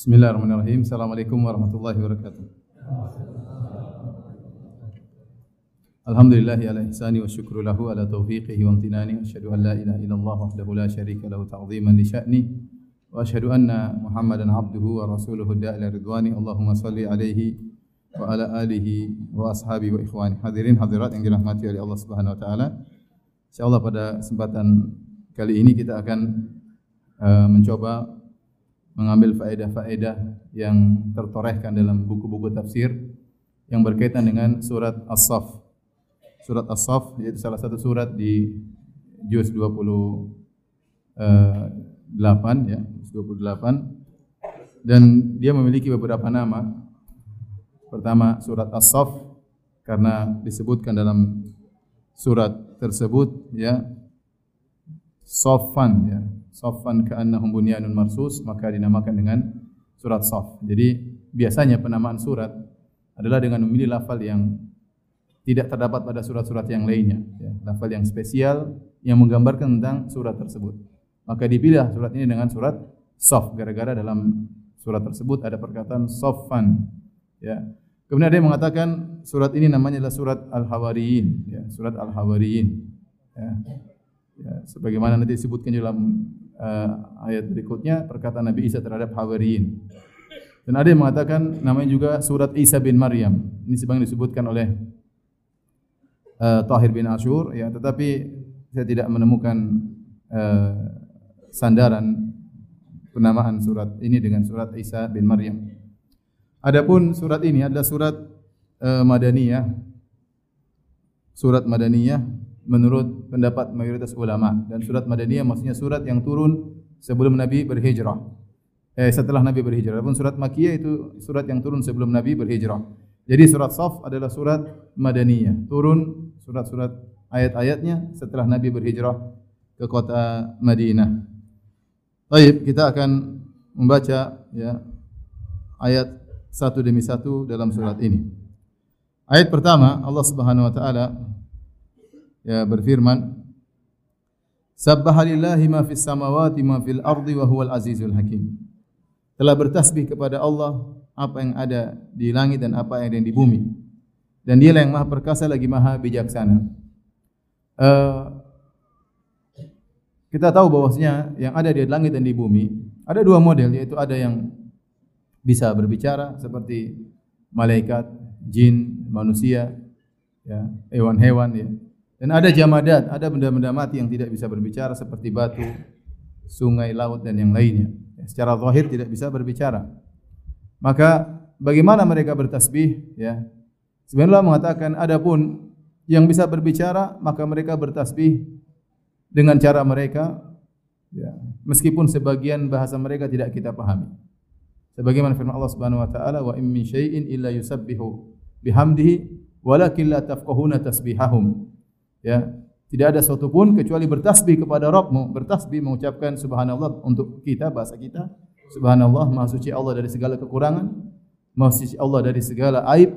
Bismillahirrahmanirrahim. Assalamualaikum warahmatullahi wabarakatuh. Alhamdulillahi ala ihsani wa syukru lahu ala taufiqihi wa amtinani wa asyhadu an la ilaha illallah wahdahu la syarika lahu ta'ziman li sya'ni wa asyhadu anna Muhammadan abduhu wa rasuluhu da'ila ridwani Allahumma salli alaihi wa ala alihi wa ashabi wa ikhwani hadirin hadirat yang dirahmati oleh Allah Subhanahu wa taala insyaallah pada kesempatan kali ini kita akan uh, mencoba mengambil faedah-faedah yang tertorehkan dalam buku-buku tafsir yang berkaitan dengan surat As-Saff. Surat As-Saff yaitu salah satu surat di juz 28 ya, 28 dan dia memiliki beberapa nama. Pertama surat As-Saff karena disebutkan dalam surat tersebut ya Sofan ya Saffan ka'annahum bunyanun marsus maka dinamakan dengan surat Saff. Jadi biasanya penamaan surat adalah dengan memilih lafal yang tidak terdapat pada surat-surat yang lainnya, ya, lafal yang spesial yang menggambarkan tentang surat tersebut. Maka dipilih surat ini dengan surat Saff gara-gara dalam surat tersebut ada perkataan Saffan. Ya. Kemudian ada yang mengatakan surat ini namanya adalah surat Al-Hawariyin, ya, surat Al-Hawariyin. Ya. Ya, sebagaimana nanti disebutkan dalam uh, ayat berikutnya perkataan Nabi Isa terhadap Hawariyin. Dan ada yang mengatakan namanya juga surat Isa bin Maryam. Ini sebagaimana disebutkan oleh uh, Tahir bin Ashur ya, tetapi saya tidak menemukan uh, sandaran penamaan surat ini dengan surat Isa bin Maryam. Adapun surat ini adalah surat uh, Madaniyah. Surat Madaniyah menurut pendapat mayoritas ulama dan surat Madaniyah maksudnya surat yang turun sebelum Nabi berhijrah. Eh setelah Nabi berhijrah. Adapun surat Makkiyah itu surat yang turun sebelum Nabi berhijrah. Jadi surat Saf adalah surat Madaniyah, turun surat-surat ayat-ayatnya setelah Nabi berhijrah ke kota Madinah. Baik, kita akan membaca ya ayat satu demi satu dalam surat ini. Ayat pertama Allah Subhanahu wa taala ya berfirman Sabbahalillahi ma fis samawati ma fil ardi wa huwal azizul hakim. Telah bertasbih kepada Allah apa yang ada di langit dan apa yang ada di bumi. Dan dialah yang maha perkasa lagi maha bijaksana. Uh, kita tahu bahwasanya yang ada di langit dan di bumi ada dua model yaitu ada yang bisa berbicara seperti malaikat, jin, manusia, ya, hewan-hewan ya. Dan ada jamadat, ada benda-benda mati yang tidak bisa berbicara seperti batu, sungai, laut dan yang lainnya. Ya, secara zahir tidak bisa berbicara. Maka bagaimana mereka bertasbih? Ya. Sebenarnya mengatakan adapun yang bisa berbicara maka mereka bertasbih dengan cara mereka ya, meskipun sebagian bahasa mereka tidak kita pahami. Sebagaimana firman Allah Subhanahu wa taala wa in min syai'in illa yusabbihu bihamdihi walakin la tafqahuna tasbihahum. Ya, tidak ada sesuatu pun kecuali bertasbih kepada Rabbmu, bertasbih mengucapkan subhanallah untuk kita bahasa kita. Subhanallah, maha suci Allah dari segala kekurangan, maha suci Allah dari segala aib,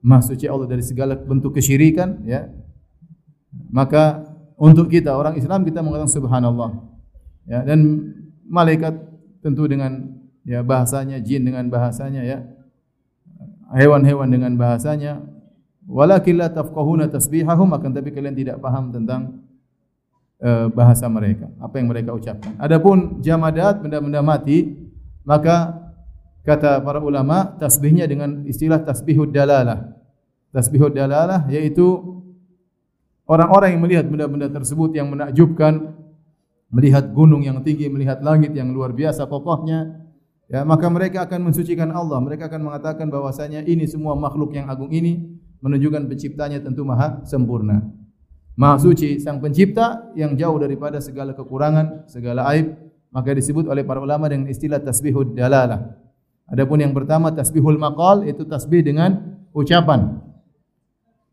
maha suci Allah dari segala bentuk kesyirikan, ya. Maka untuk kita orang Islam kita mengatakan subhanallah. Ya, dan malaikat tentu dengan ya bahasanya, jin dengan bahasanya ya. Hewan-hewan dengan bahasanya, Walakin la tafqahuna tasbihahum akan tapi kalian tidak paham tentang uh, bahasa mereka, apa yang mereka ucapkan. Adapun jamadat benda-benda mati, maka kata para ulama tasbihnya dengan istilah tasbihud dalalah. Tasbihud dalalah yaitu orang-orang yang melihat benda-benda tersebut yang menakjubkan, melihat gunung yang tinggi, melihat langit yang luar biasa kokohnya, ya maka mereka akan mensucikan Allah. Mereka akan mengatakan bahwasanya ini semua makhluk yang agung ini menunjukkan penciptanya tentu maha sempurna. Maha suci sang pencipta yang jauh daripada segala kekurangan, segala aib, maka disebut oleh para ulama dengan istilah tasbihud dalalah. Adapun yang pertama tasbihul maqal itu tasbih dengan ucapan.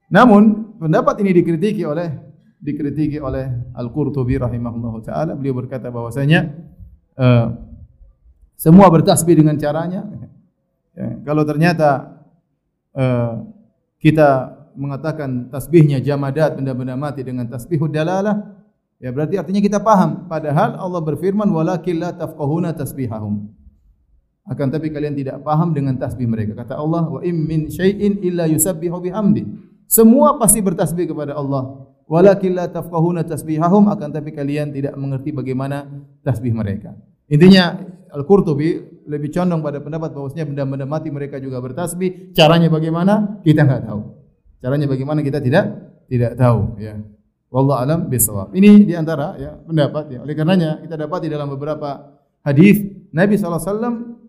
Namun pendapat ini dikritiki oleh dikritiki oleh Al-Qurtubi rahimahullahu taala. Beliau berkata bahwasanya uh, semua bertasbih dengan caranya. Ya, kalau ternyata uh, kita mengatakan tasbihnya jamadat benda-benda mati dengan tasbihud dalalah ya berarti artinya kita paham padahal Allah berfirman walakin la tafqahuna tasbihahum akan tapi kalian tidak paham dengan tasbih mereka. Kata Allah, "Wa im min syai'in illa yusabbihu bihamdi." Semua pasti bertasbih kepada Allah. Walakin la tafqahuna tasbihahum akan tapi kalian tidak mengerti bagaimana tasbih mereka. Intinya Al-Qurtubi lebih condong pada pendapat bahwasanya benda-benda mati mereka juga bertasbih. Caranya bagaimana? Kita enggak tahu. Caranya bagaimana kita tidak tidak tahu ya. Wallahu alam bisawab. Ini di antara ya pendapat ya. Oleh karenanya kita dapat di dalam beberapa hadis Nabi SAW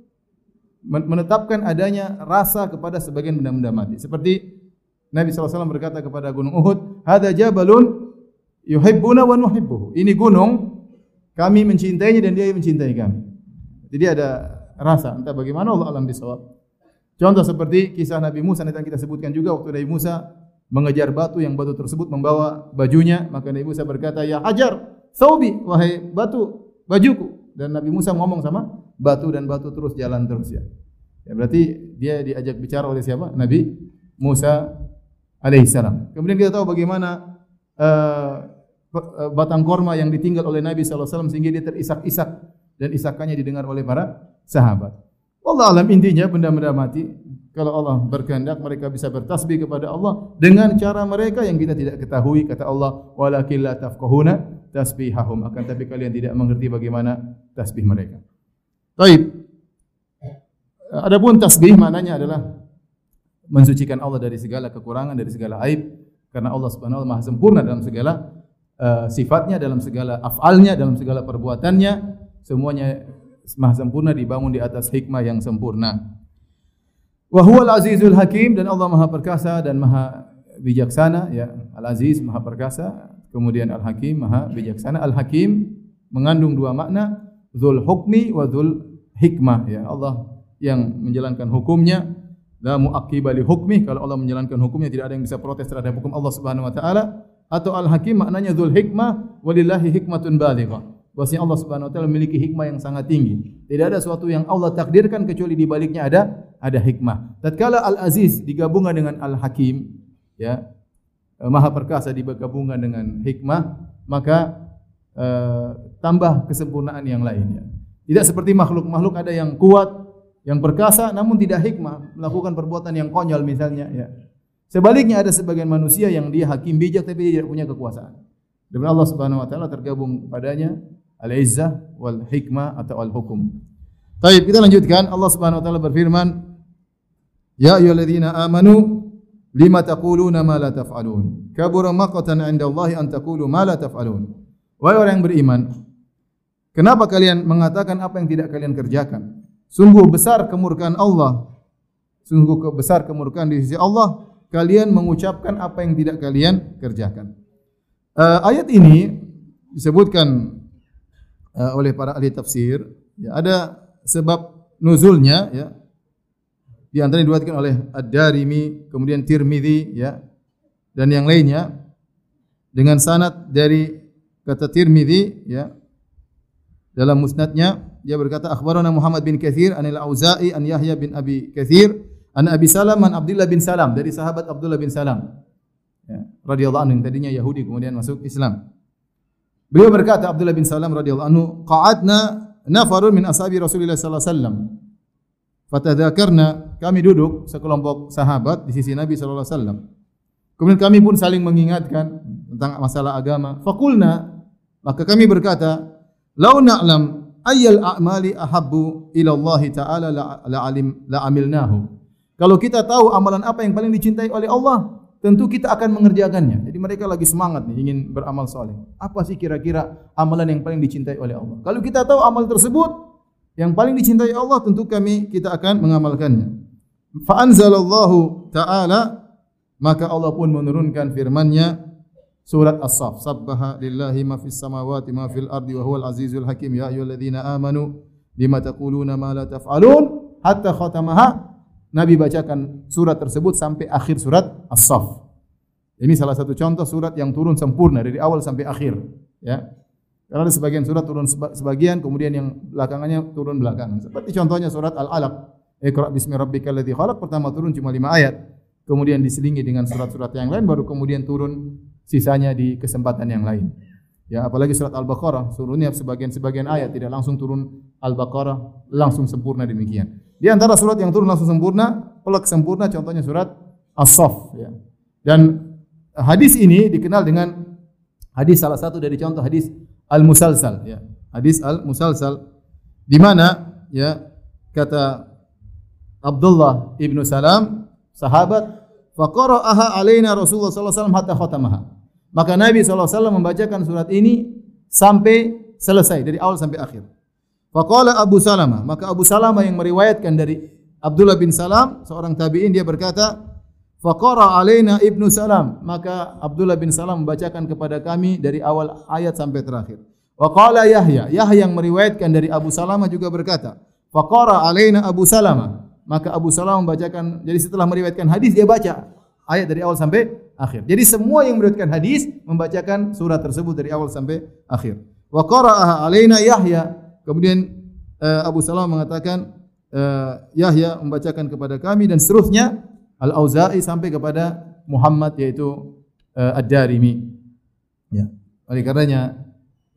menetapkan adanya rasa kepada sebagian benda-benda mati. Seperti Nabi SAW berkata kepada gunung Uhud, Hada jabalun yuhibbuna wa nuhibbuhu. Ini gunung, kami mencintainya dan dia mencintai kami. Jadi ada rasa, entah bagaimana Allah alam bisawab. Contoh seperti kisah Nabi Musa yang kita sebutkan juga waktu Nabi Musa mengejar batu yang batu tersebut membawa bajunya, maka Nabi Musa berkata, "Ya Hajar, saubi, wahai batu, bajuku." Dan Nabi Musa ngomong sama batu dan batu terus jalan terus ya. Ya berarti dia diajak bicara oleh siapa? Nabi Musa alaihissalam. Kemudian kita tahu bagaimana uh, batang korma yang ditinggal oleh Nabi SAW sehingga dia terisak-isak dan isakannya didengar oleh para sahabat. Allah alam intinya benda-benda mati kalau Allah berkehendak mereka bisa bertasbih kepada Allah dengan cara mereka yang kita tidak ketahui kata Allah walakin la tafqahuna tasbihahum akan tapi kalian tidak mengerti bagaimana tasbih mereka. Baik. Adapun tasbih maknanya adalah mensucikan Allah dari segala kekurangan, dari segala aib karena Allah Subhanahu wa taala Maha sempurna dalam segala uh, sifatnya, dalam segala afalnya, dalam segala perbuatannya, semuanya Maha sempurna dibangun di atas hikmah yang sempurna. Wa huwal azizul hakim dan Allah Maha perkasa dan Maha bijaksana ya. Al-Aziz Maha perkasa, kemudian Al-Hakim Maha bijaksana. Al-Hakim mengandung dua makna, dzul hukmi wa dzul hikmah ya Allah yang menjalankan hukumnya la muaqqiba hukmi kalau Allah menjalankan hukumnya tidak ada yang bisa protes terhadap hukum Allah Subhanahu wa taala atau al hakim maknanya dzul hikmah walillahi hikmatun balighah bahwasanya Allah Subhanahu wa taala memiliki hikmah yang sangat tinggi tidak ada sesuatu yang Allah takdirkan kecuali di baliknya ada ada hikmah tatkala al aziz digabungkan dengan al hakim ya eh, maha perkasa digabungkan dengan hikmah maka uh, tambah kesempurnaan yang lainnya tidak seperti makhluk-makhluk ada yang kuat, yang perkasa namun tidak hikmah, melakukan perbuatan yang konyol misalnya ya. Sebaliknya ada sebagian manusia yang dia hakim bijak tapi dia tidak punya kekuasaan. Dan Allah Subhanahu wa taala tergabung padanya al-izzah wal hikmah atau al-hukum. Baik, kita lanjutkan. Allah Subhanahu wa taala berfirman, "Ya ayyuhalladzina amanu lima taquluna ma la taf'alun? Kabura maqtan 'inda Allah an taqulu ma la taf'alun." Wahai orang yang beriman, Kenapa kalian mengatakan apa yang tidak kalian kerjakan? Sungguh besar kemurkaan Allah. Sungguh besar kemurkaan di sisi Allah. Kalian mengucapkan apa yang tidak kalian kerjakan. Uh, ayat ini disebutkan uh, oleh para ahli tafsir. Ya, ada sebab nuzulnya. Ya, di antara oleh Ad-Darimi, kemudian Tirmidzi, ya, dan yang lainnya dengan sanad dari kata Tirmidzi, ya, dalam musnadnya dia berkata akhbarana Muhammad bin Katsir anil Auza'i an Yahya bin Abi Katsir an Abi Salam an Abdullah bin Salam dari sahabat Abdullah bin Salam ya, radhiyallahu anhu tadinya Yahudi kemudian masuk Islam. Beliau berkata Abdullah bin Salam radhiyallahu anhu qa'adna nafarun min ashabi Rasulullah sallallahu alaihi wasallam. Fatadzakarna kami duduk sekelompok sahabat di sisi Nabi sallallahu alaihi wasallam. Kemudian kami pun saling mengingatkan tentang masalah agama. Fakulna maka kami berkata, Lau na'lam ayyal a'mali ahabbu ila Allah taala la alim la amilnahu. Kalau kita tahu amalan apa yang paling dicintai oleh Allah, tentu kita akan mengerjakannya. Jadi mereka lagi semangat nih ingin beramal soleh. Apa sih kira-kira amalan yang paling dicintai oleh Allah? Kalau kita tahu amal tersebut yang paling dicintai Allah, tentu kami kita akan mengamalkannya. Fa anzalallahu ta'ala maka Allah pun menurunkan firman-Nya Surat As-Saff. Sabbaha lillahi ma fis samawati ma fil ardi wa huwal azizul hakim. Ya ayyuhalladzina amanu lima taquluna ma la taf'alun hatta khatamaha. Nabi bacakan surat tersebut sampai akhir surat As-Saff. Ini salah satu contoh surat yang turun sempurna dari awal sampai akhir, ya. Karena ada sebagian surat turun sebagian, kemudian yang belakangannya turun belakangan. Seperti contohnya surat Al-Alaq. Iqra bismi rabbikal ladzi khalaq pertama turun cuma lima ayat. Kemudian diselingi dengan surat-surat yang lain baru kemudian turun sisanya di kesempatan yang lain. Ya, apalagi surat Al-Baqarah, turunnya sebagian-sebagian ayat tidak langsung turun Al-Baqarah langsung sempurna demikian. Di antara surat yang turun langsung sempurna, pelak sempurna contohnya surat As-Saff ya. Dan hadis ini dikenal dengan hadis salah satu dari contoh hadis Al-Musalsal ya. Hadis Al-Musalsal di mana ya kata Abdullah ibnu Salam sahabat faqara'aha alaina Rasulullah sallallahu alaihi wasallam hatta khatamaha maka Nabi SAW membacakan surat ini sampai selesai dari awal sampai akhir. Faqala Abu Salama, maka Abu Salama yang meriwayatkan dari Abdullah bin Salam, seorang tabi'in dia berkata, Faqara alaina Ibnu Salam, maka Abdullah bin Salam membacakan kepada kami dari awal ayat sampai terakhir. Wa qala Yahya, Yahya yang meriwayatkan dari Abu Salama juga berkata, Faqara alaina Abu Salama, maka Abu Salama membacakan jadi setelah meriwayatkan hadis dia baca ayat dari awal sampai akhir. Jadi semua yang meriwayatkan hadis membacakan surat tersebut dari awal sampai akhir. Wa qara'aha alaina Yahya. Kemudian uh, Abu Salam mengatakan uh, Yahya membacakan kepada kami dan seterusnya Al-Auza'i sampai kepada Muhammad yaitu uh, Ad-Darimi. Ya. Oleh karenanya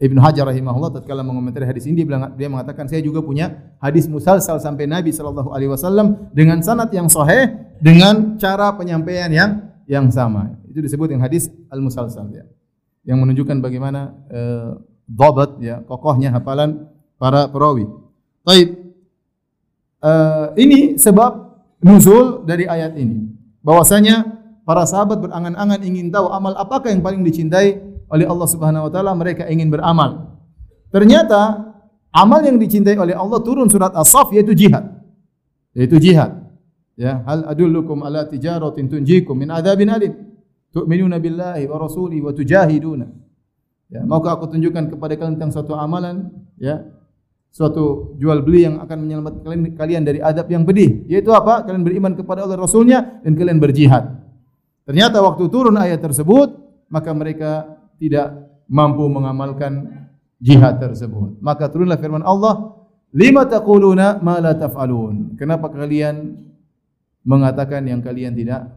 Ibn Hajar rahimahullah tatkala mengomentari hadis ini dia mengatakan saya juga punya hadis musalsal sampai Nabi sallallahu alaihi wasallam dengan sanad yang sahih dengan cara penyampaian yang yang sama. Itu disebut dengan hadis al-musalsal ya. Yang menunjukkan bagaimana eh, dhabat ya, kokohnya hafalan para perawi. Baik. Uh, ini sebab nuzul dari ayat ini. Bahwasanya para sahabat berangan-angan ingin tahu amal apakah yang paling dicintai oleh Allah Subhanahu wa taala, mereka ingin beramal. Ternyata amal yang dicintai oleh Allah turun surat As-Saff yaitu jihad. Yaitu jihad. Ya, hal adullukum ala tijaratin tunjikum min adzabin alim. Tu'minuna billahi wa rasuli wa tujahiduna. Ya, maukah aku tunjukkan kepada kalian tentang suatu amalan, ya, suatu jual beli yang akan menyelamatkan kalian, kalian dari adab yang pedih. Yaitu apa? Kalian beriman kepada Allah Rasulnya dan kalian berjihad. Ternyata waktu turun ayat tersebut, maka mereka tidak mampu mengamalkan jihad tersebut. Maka turunlah firman Allah, "Lima taquluna ma la taf'alun?" Kenapa kalian mengatakan yang kalian tidak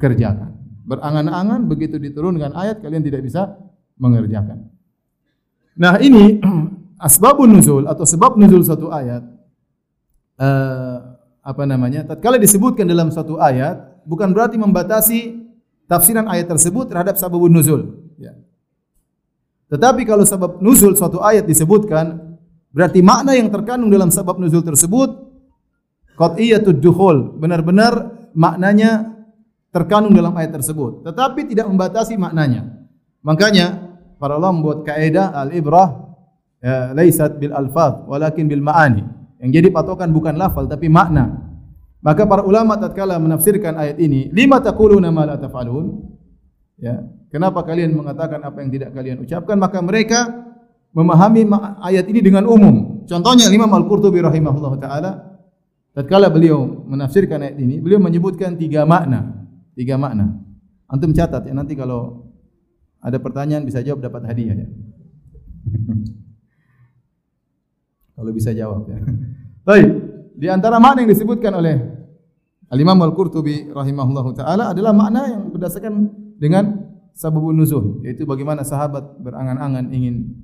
kerjakan? Berangan-angan begitu diturunkan ayat kalian tidak bisa mengerjakan. Nah, ini asbabun nuzul atau sebab nuzul satu ayat uh, apa namanya? Tatkala disebutkan dalam satu ayat bukan berarti membatasi tafsiran ayat tersebut terhadap sababun nuzul. Ya. Tetapi kalau sebab nuzul suatu ayat disebutkan, berarti makna yang terkandung dalam sebab nuzul tersebut qat'iyatud dukhul, benar-benar maknanya terkandung dalam ayat tersebut, tetapi tidak membatasi maknanya. Makanya para ulama membuat kaidah al-ibrah ya, laisat bil alfaz walakin bil ma'ani. Yang jadi patokan bukan lafal tapi makna. Maka para ulama tatkala menafsirkan ayat ini, lima taquluna ma la taf'alun? Ya, Kenapa kalian mengatakan apa yang tidak kalian ucapkan? Maka mereka memahami ayat ini dengan umum. Contohnya Imam Al-Qurtubi rahimahullah taala tatkala beliau menafsirkan ayat ini, beliau menyebutkan tiga makna. Tiga makna. Antum catat ya nanti kalau ada pertanyaan bisa jawab dapat hadiah ya. kalau bisa jawab ya. Baik, di antara makna yang disebutkan oleh Al-Imam Al-Qurtubi rahimahullahu taala adalah makna yang berdasarkan dengan sababun nuzul yaitu bagaimana sahabat berangan-angan ingin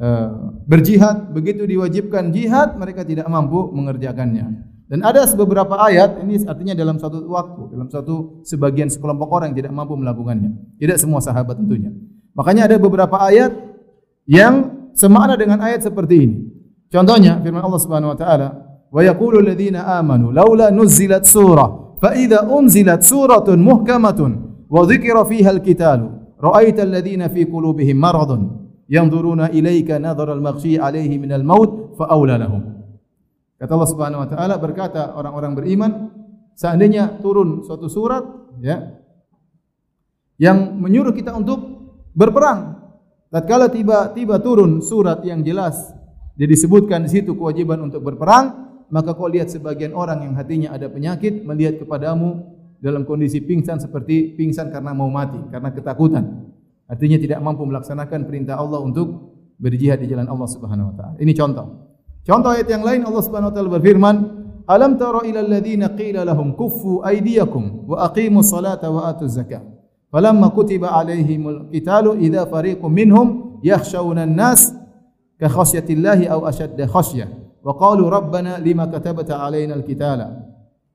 uh, berjihad. Begitu diwajibkan jihad mereka tidak mampu mengerjakannya. Dan ada beberapa ayat ini artinya dalam satu waktu dalam satu sebagian sekelompok orang yang tidak mampu melakukannya. Tidak semua sahabat tentunya. Makanya ada beberapa ayat yang semakna dengan ayat seperti ini contohnya firman Allah Subhanahu wa taala wa yaqulu alladziina amanu laula nuzilat surah fa idza unzilat suratun muhkamatun wa dzikra fiha al-qitalu ra'aita alladhina fi qulubihim maradun yanzuruna ilaika nadhara al-maghshi alaihi min al-maut fa aula lahum. Kata Allah Subhanahu wa taala berkata orang-orang beriman seandainya turun suatu surat ya yang menyuruh kita untuk berperang tatkala tiba-tiba turun surat yang jelas dia disebutkan di situ kewajiban untuk berperang maka kau lihat sebagian orang yang hatinya ada penyakit melihat kepadamu dalam kondisi pingsan seperti pingsan karena mau mati, karena ketakutan. Artinya tidak mampu melaksanakan perintah Allah untuk berjihad di jalan Allah Subhanahu wa taala. Ini contoh. Contoh ayat yang lain Allah Subhanahu wa taala berfirman, "Alam tara ila alladziina qila lahum kuffu aydiyakum wa aqimus salata wa atuz zakah." Falamma kutiba alaihimul qitalu idza fariqum minhum yakhshawna an-nas ka khasyatillahi aw khasyah. Wa qalu rabbana lima katabta alaina al-qitala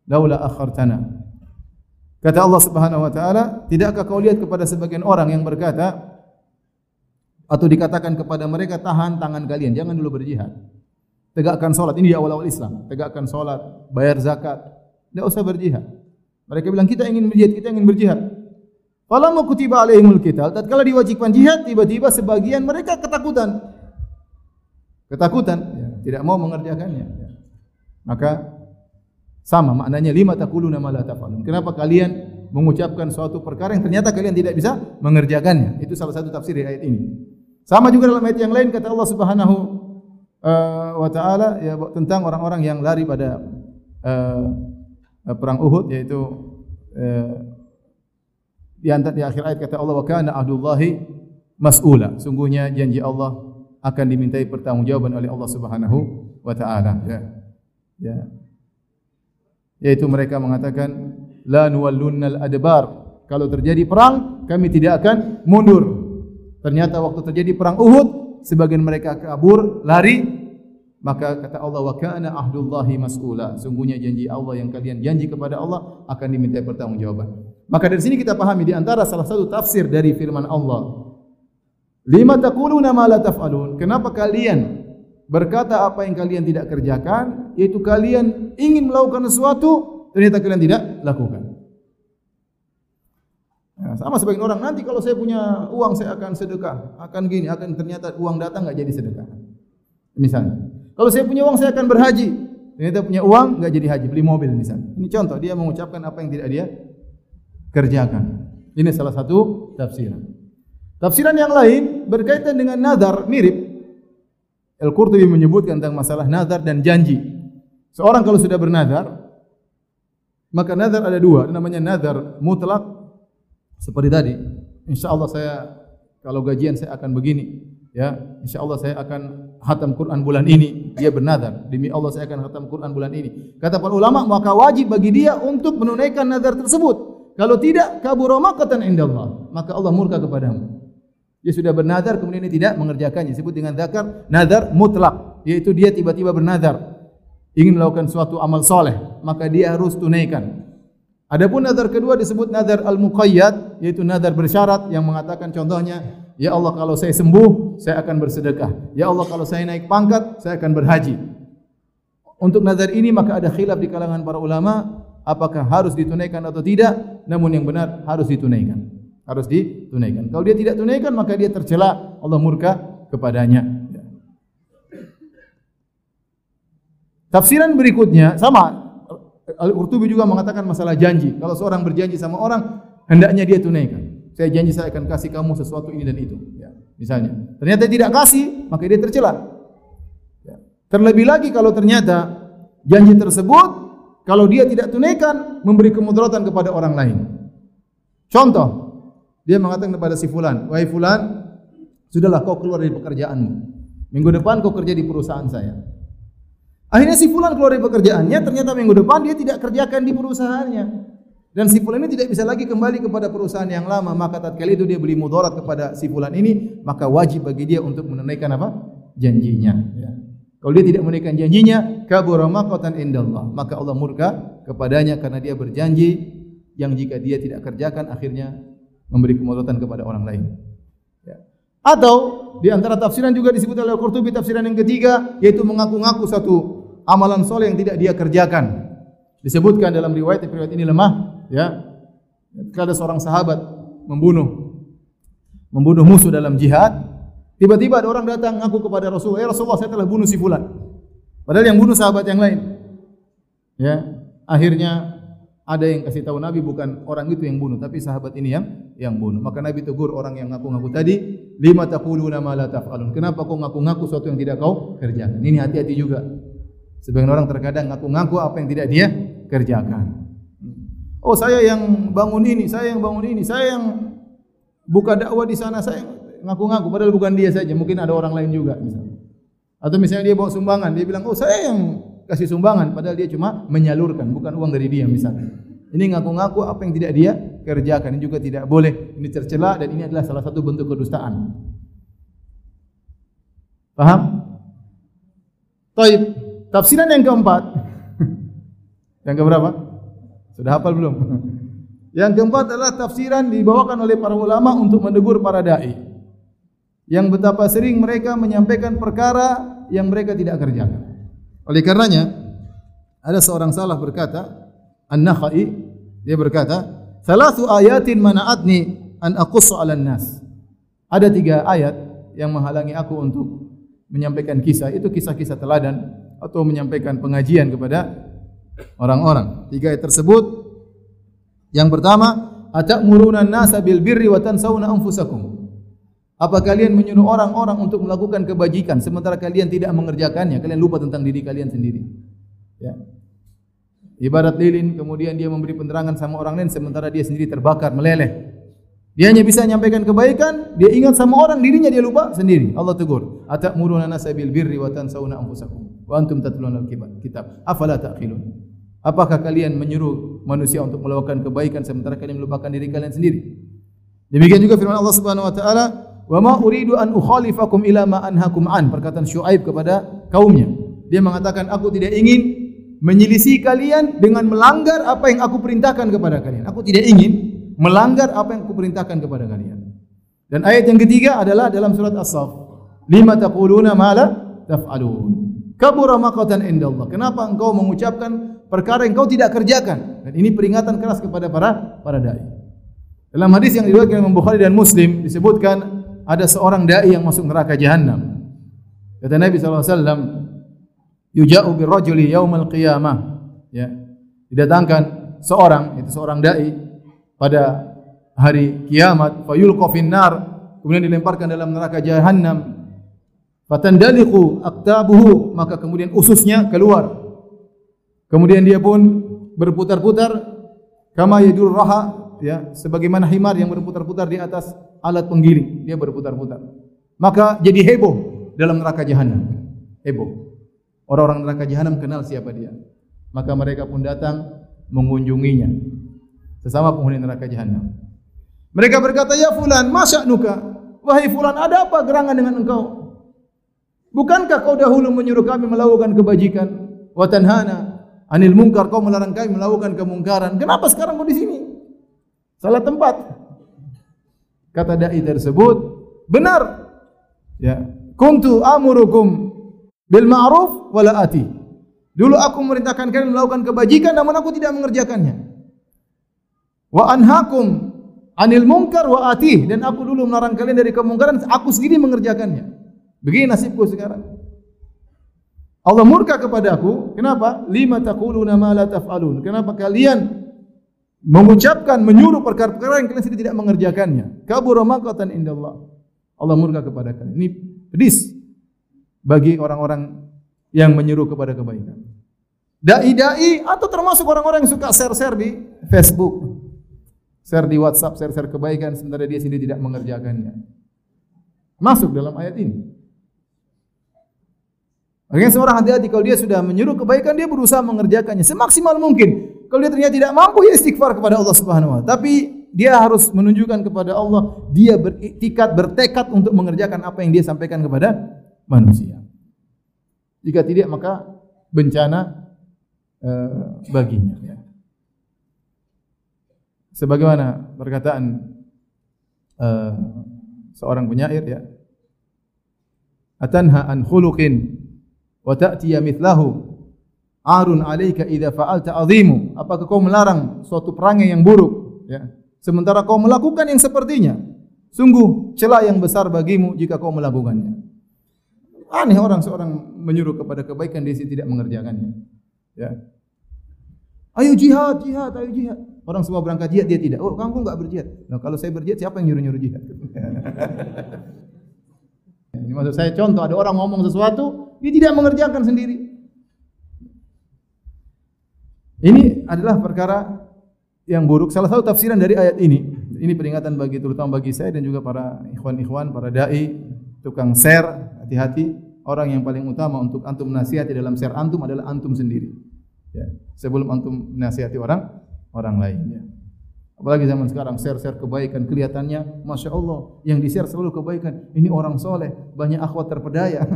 laula akhartana. Kata Allah Subhanahu wa taala, tidakkah kau lihat kepada sebagian orang yang berkata atau dikatakan kepada mereka tahan tangan kalian, jangan dulu berjihad. Tegakkan salat, ini di awal-awal Islam. Tegakkan salat, bayar zakat, tidak usah berjihad. Mereka bilang kita ingin berjihad, kita ingin berjihad. Falamma kutiba alaihimul qital, tatkala diwajibkan jihad, tiba-tiba sebagian mereka ketakutan. Ketakutan, ya, tidak mau mengerjakannya. Ya. Maka sama maknanya lima takuluna ma la tafalun. Kenapa kalian mengucapkan suatu perkara yang ternyata kalian tidak bisa mengerjakannya? Itu salah satu tafsir dari ayat ini. Sama juga dalam ayat yang lain kata Allah Subhanahu uh, wa taala ya tentang orang-orang yang lari pada uh, perang Uhud yaitu uh, di antara di akhir ayat kata Allah wa kana ahdullahi mas'ula. Sungguhnya janji Allah akan dimintai pertanggungjawaban oleh Allah Subhanahu wa taala. Ya. Ya. Yaitu mereka mengatakan la nuwallunnal adbar. Kalau terjadi perang kami tidak akan mundur. Ternyata waktu terjadi perang Uhud sebagian mereka kabur lari. Maka kata Allah wa kana ahdullahi mas'ula. Sungguhnya janji Allah yang kalian janji kepada Allah akan diminta pertanggungjawaban. Maka dari sini kita pahami di antara salah satu tafsir dari firman Allah lima taquluna ma la taf'alun kenapa kalian berkata apa yang kalian tidak kerjakan, yaitu kalian ingin melakukan sesuatu, ternyata kalian tidak lakukan. Ya, sama sebagian orang nanti kalau saya punya uang saya akan sedekah, akan gini, akan ternyata uang datang nggak jadi sedekah. Misalnya, kalau saya punya uang saya akan berhaji, ternyata punya uang nggak jadi haji, beli mobil misalnya. Ini contoh dia mengucapkan apa yang tidak dia kerjakan. Ini salah satu tafsiran. Tafsiran yang lain berkaitan dengan nazar mirip Al-Qurtubi menyebutkan tentang masalah nazar dan janji. Seorang kalau sudah bernazar, maka nazar ada dua, namanya nazar mutlak seperti tadi. Insya Allah saya kalau gajian saya akan begini, ya. Insya Allah saya akan hatam Quran bulan ini. Dia bernazar, demi Allah saya akan hatam Quran bulan ini. Kata para ulama, maka wajib bagi dia untuk menunaikan nazar tersebut. Kalau tidak, kabur maqatan indallah, maka Allah murka kepadamu. Dia sudah bernazar kemudian dia tidak mengerjakannya. Disebut dengan zakar nazar mutlak, yaitu dia tiba-tiba bernazar ingin melakukan suatu amal soleh, maka dia harus tunaikan. Adapun nazar kedua disebut nazar al-muqayyad, yaitu nazar bersyarat yang mengatakan contohnya, ya Allah kalau saya sembuh, saya akan bersedekah. Ya Allah kalau saya naik pangkat, saya akan berhaji. Untuk nazar ini maka ada khilaf di kalangan para ulama apakah harus ditunaikan atau tidak, namun yang benar harus ditunaikan harus ditunaikan. Kalau dia tidak tunaikan maka dia tercela, Allah murka kepadanya. Tafsiran berikutnya sama Al-Qurtubi juga mengatakan masalah janji. Kalau seorang berjanji sama orang, hendaknya dia tunaikan. Saya janji saya akan kasih kamu sesuatu ini dan itu. Ya, misalnya. Ternyata tidak kasih, maka dia tercela. Ya. Terlebih lagi kalau ternyata janji tersebut, kalau dia tidak tunaikan, memberi kemudaratan kepada orang lain. Contoh, dia mengatakan kepada si fulan, "Wahai fulan, sudahlah kau keluar dari pekerjaanmu. Minggu depan kau kerja di perusahaan saya." Akhirnya si fulan keluar dari pekerjaannya, ternyata minggu depan dia tidak kerjakan di perusahaannya. Dan si fulan ini tidak bisa lagi kembali kepada perusahaan yang lama, maka tatkala itu dia beli mudarat kepada si fulan ini, maka wajib bagi dia untuk menunaikan apa? janjinya, ya. Kalau dia tidak menunaikan janjinya, kabura maqatan indallah, maka Allah murka kepadanya karena dia berjanji yang jika dia tidak kerjakan akhirnya memberi kemudaratan kepada orang lain. Ya. Atau di antara tafsiran juga disebut oleh Al-Qurtubi tafsiran yang ketiga yaitu mengaku-ngaku satu amalan soleh yang tidak dia kerjakan. Disebutkan dalam riwayat riwayat ini lemah ya. Ketika ada seorang sahabat membunuh membunuh musuh dalam jihad, tiba-tiba ada orang datang ngaku kepada Rasulullah, "Ya Rasulullah, saya telah bunuh si fulan." Padahal yang bunuh sahabat yang lain. Ya, akhirnya ada yang kasih tahu Nabi bukan orang itu yang bunuh, tapi sahabat ini yang yang bunuh. Maka Nabi tegur orang yang ngaku-ngaku tadi, lima taquluna ma la taf'alun. Kenapa kau ngaku-ngaku sesuatu yang tidak kau kerjakan? Ini hati-hati juga. Sebagian orang terkadang ngaku-ngaku apa yang tidak dia kerjakan. Oh, saya yang bangun ini, saya yang bangun ini, saya yang buka dakwah di sana, saya ngaku-ngaku padahal bukan dia saja, mungkin ada orang lain juga misalnya. Atau misalnya dia bawa sumbangan, dia bilang, "Oh, saya yang kasih sumbangan padahal dia cuma menyalurkan bukan uang dari dia misalnya. Ini ngaku-ngaku apa yang tidak dia kerjakan. Ini juga tidak boleh. Ini tercela dan ini adalah salah satu bentuk kedustaan. Paham? Taib. Tafsiran yang keempat. yang keberapa? Sudah hafal belum? yang keempat adalah tafsiran dibawakan oleh para ulama untuk menegur para dai. Yang betapa sering mereka menyampaikan perkara yang mereka tidak kerjakan. Oleh karenanya, ada seorang salaf berkata, An-Nakhai, dia berkata, Thalathu ayatin mana'atni an aqussu 'alan nas. Ada tiga ayat yang menghalangi aku untuk menyampaikan kisah, itu kisah-kisah teladan atau menyampaikan pengajian kepada orang-orang. Tiga ayat tersebut yang pertama, atamuruna an-nasa bil birri wa tansawna anfusakum. Apa kalian menyuruh orang-orang untuk melakukan kebajikan sementara kalian tidak mengerjakannya? Kalian lupa tentang diri kalian sendiri. Ya. Ibarat lilin, kemudian dia memberi penerangan sama orang lain sementara dia sendiri terbakar, meleleh. Dia hanya bisa menyampaikan kebaikan, dia ingat sama orang, dirinya dia lupa sendiri. Allah tegur, "Atamuruna nasa bil birri wa tansawna anfusakum wa antum tatluna al-kitab. Afala ta'qilun?" Apakah kalian menyuruh manusia untuk melakukan kebaikan sementara kalian melupakan diri kalian sendiri? Demikian juga firman Allah Subhanahu wa taala, "Wa ma uridu an ukhalifakum ila ma anhakum an." Perkataan Syuaib kepada kaumnya. Dia mengatakan, "Aku tidak ingin menyelisih kalian dengan melanggar apa yang aku perintahkan kepada kalian. Aku tidak ingin melanggar apa yang aku perintahkan kepada kalian. Dan ayat yang ketiga adalah dalam surat As-Saff. Lima taquluna ma la taf'alun. Kabura maqatan indallah. Kenapa engkau mengucapkan perkara yang engkau tidak kerjakan? Dan ini peringatan keras kepada para para dai. Dalam hadis yang diriwayatkan Imam Bukhari dan Muslim disebutkan ada seorang dai yang masuk neraka jahanam. Kata Nabi wasallam, yuja'u birrajuli yaumal qiyamah. Ya. Didatangkan seorang itu seorang dai pada hari kiamat fayulqa finnar kemudian dilemparkan dalam neraka jahanam fatandaliqu aktabuhu maka kemudian ususnya keluar. Kemudian dia pun berputar-putar kama yadur raha ya sebagaimana himar yang berputar-putar di atas alat penggiling dia berputar-putar maka jadi heboh dalam neraka jahanam heboh Orang-orang neraka jahanam kenal siapa dia. Maka mereka pun datang mengunjunginya. Sesama penghuni neraka jahanam. Mereka berkata, "Ya fulan, nuka? Wahai fulan, ada apa gerangan dengan engkau? Bukankah kau dahulu menyuruh kami melakukan kebajikan? Wa tanhana anil mungkar, kau melarang kami melakukan kemungkaran. Kenapa sekarang kau di sini? Salah tempat." Kata dai tersebut, "Benar. Ya, kuntu amurukum bil ma'ruf wala ati. Dulu aku memerintahkan kalian melakukan kebajikan namun aku tidak mengerjakannya. Wa anhakum anil munkar wa ati dan aku dulu melarang kalian dari kemungkaran aku sendiri mengerjakannya. Begini nasibku sekarang. Allah murka kepada aku. Kenapa? Lima taquluna ma la taf'alun. Kenapa kalian mengucapkan menyuruh perkara-perkara yang kalian sendiri tidak mengerjakannya? Kabura maqatan indallah. Allah murka kepada kalian. Ini pedis bagi orang-orang yang menyuruh kepada kebaikan. Dai-dai atau termasuk orang-orang yang suka share-share di Facebook, share di WhatsApp, share-share kebaikan sementara dia sendiri tidak mengerjakannya. Masuk dalam ayat ini. Makanya seorang hati-hati kalau dia sudah menyuruh kebaikan dia berusaha mengerjakannya semaksimal mungkin. Kalau dia ternyata tidak mampu ya istighfar kepada Allah Subhanahu wa Tapi dia harus menunjukkan kepada Allah dia beriktikad bertekad untuk mengerjakan apa yang dia sampaikan kepada manusia. Jika tidak maka bencana uh, baginya. Ya. Sebagaimana perkataan uh, seorang penyair ya, atanha an khuluqin wa ta'tiya mithlahu arun alayka idza fa'alta azimu. Apakah kau melarang suatu perangai yang buruk ya? Sementara kau melakukan yang sepertinya. Sungguh celah yang besar bagimu jika kau melakukannya. Aneh orang seorang menyuruh kepada kebaikan dia tidak mengerjakannya. Ya. Ayo jihad, jihad, ayo jihad. Orang semua berangkat jihad dia tidak. Oh, kamu enggak berjihad. Nah, kalau saya berjihad siapa yang nyuruh-nyuruh jihad? Ini maksud saya contoh ada orang ngomong sesuatu dia tidak mengerjakan sendiri. Ini adalah perkara yang buruk. Salah satu tafsiran dari ayat ini. Ini peringatan bagi terutama bagi saya dan juga para ikhwan-ikhwan, para dai, tukang share hati-hati orang yang paling utama untuk antum nasihati dalam share antum adalah antum sendiri. Ya. Sebelum antum nasihati orang orang lain ya. Apalagi zaman sekarang share-share kebaikan kelihatannya Masya Allah yang di share selalu kebaikan. Ini orang soleh, banyak akhwat terpedaya.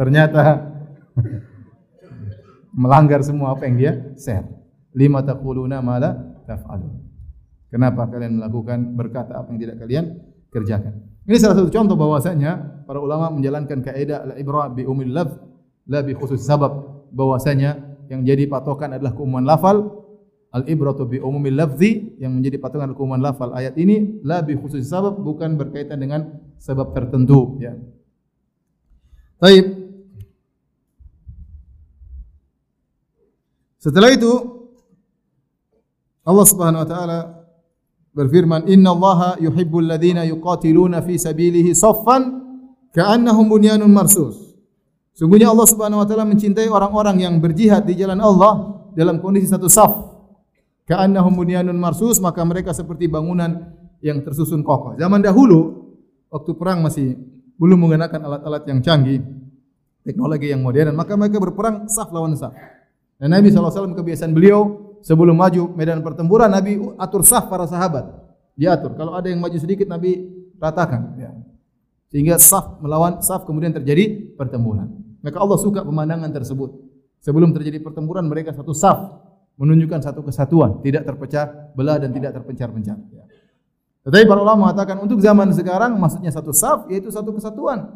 Ternyata melanggar semua apa yang dia share. Lima taquluna mala taf'alun. Kenapa kalian melakukan berkata apa yang tidak kalian kerjakan? Ini salah satu contoh bahwasanya para ulama menjalankan kaidah al-ibra bi umil lafz la bi khusus sabab bahwasanya yang jadi patokan adalah keumuman lafal al-ibratu bi umumil lafzi yang menjadi patokan hukuman lafal ayat ini la bi khusus sabab bukan berkaitan dengan sebab tertentu ya. Baik. Setelah itu Allah Subhanahu wa taala berfirman Inna Allah yuhibbul ladzina yuqatiluna fi sabilihi saffan ka'annahum bunyanun marsus. Sungguhnya Allah Subhanahu wa taala mencintai orang-orang yang berjihad di jalan Allah dalam kondisi satu saf Ka'annahum bunyanun marsus, maka mereka seperti bangunan yang tersusun kokoh. Zaman dahulu, waktu perang masih belum menggunakan alat-alat yang canggih, teknologi yang modern, maka mereka berperang saf lawan saf. Dan Nabi SAW kebiasaan beliau sebelum maju medan pertempuran, Nabi atur saf para sahabat. Dia atur. Kalau ada yang maju sedikit, Nabi ratakan. Ya. Sehingga saf melawan saf kemudian terjadi pertempuran. Maka Allah suka pemandangan tersebut. Sebelum terjadi pertempuran mereka satu saf menunjukkan satu kesatuan, tidak terpecah belah dan tidak terpencar-pencar. Ya. Tetapi para ulama mengatakan untuk zaman sekarang maksudnya satu saf yaitu satu kesatuan.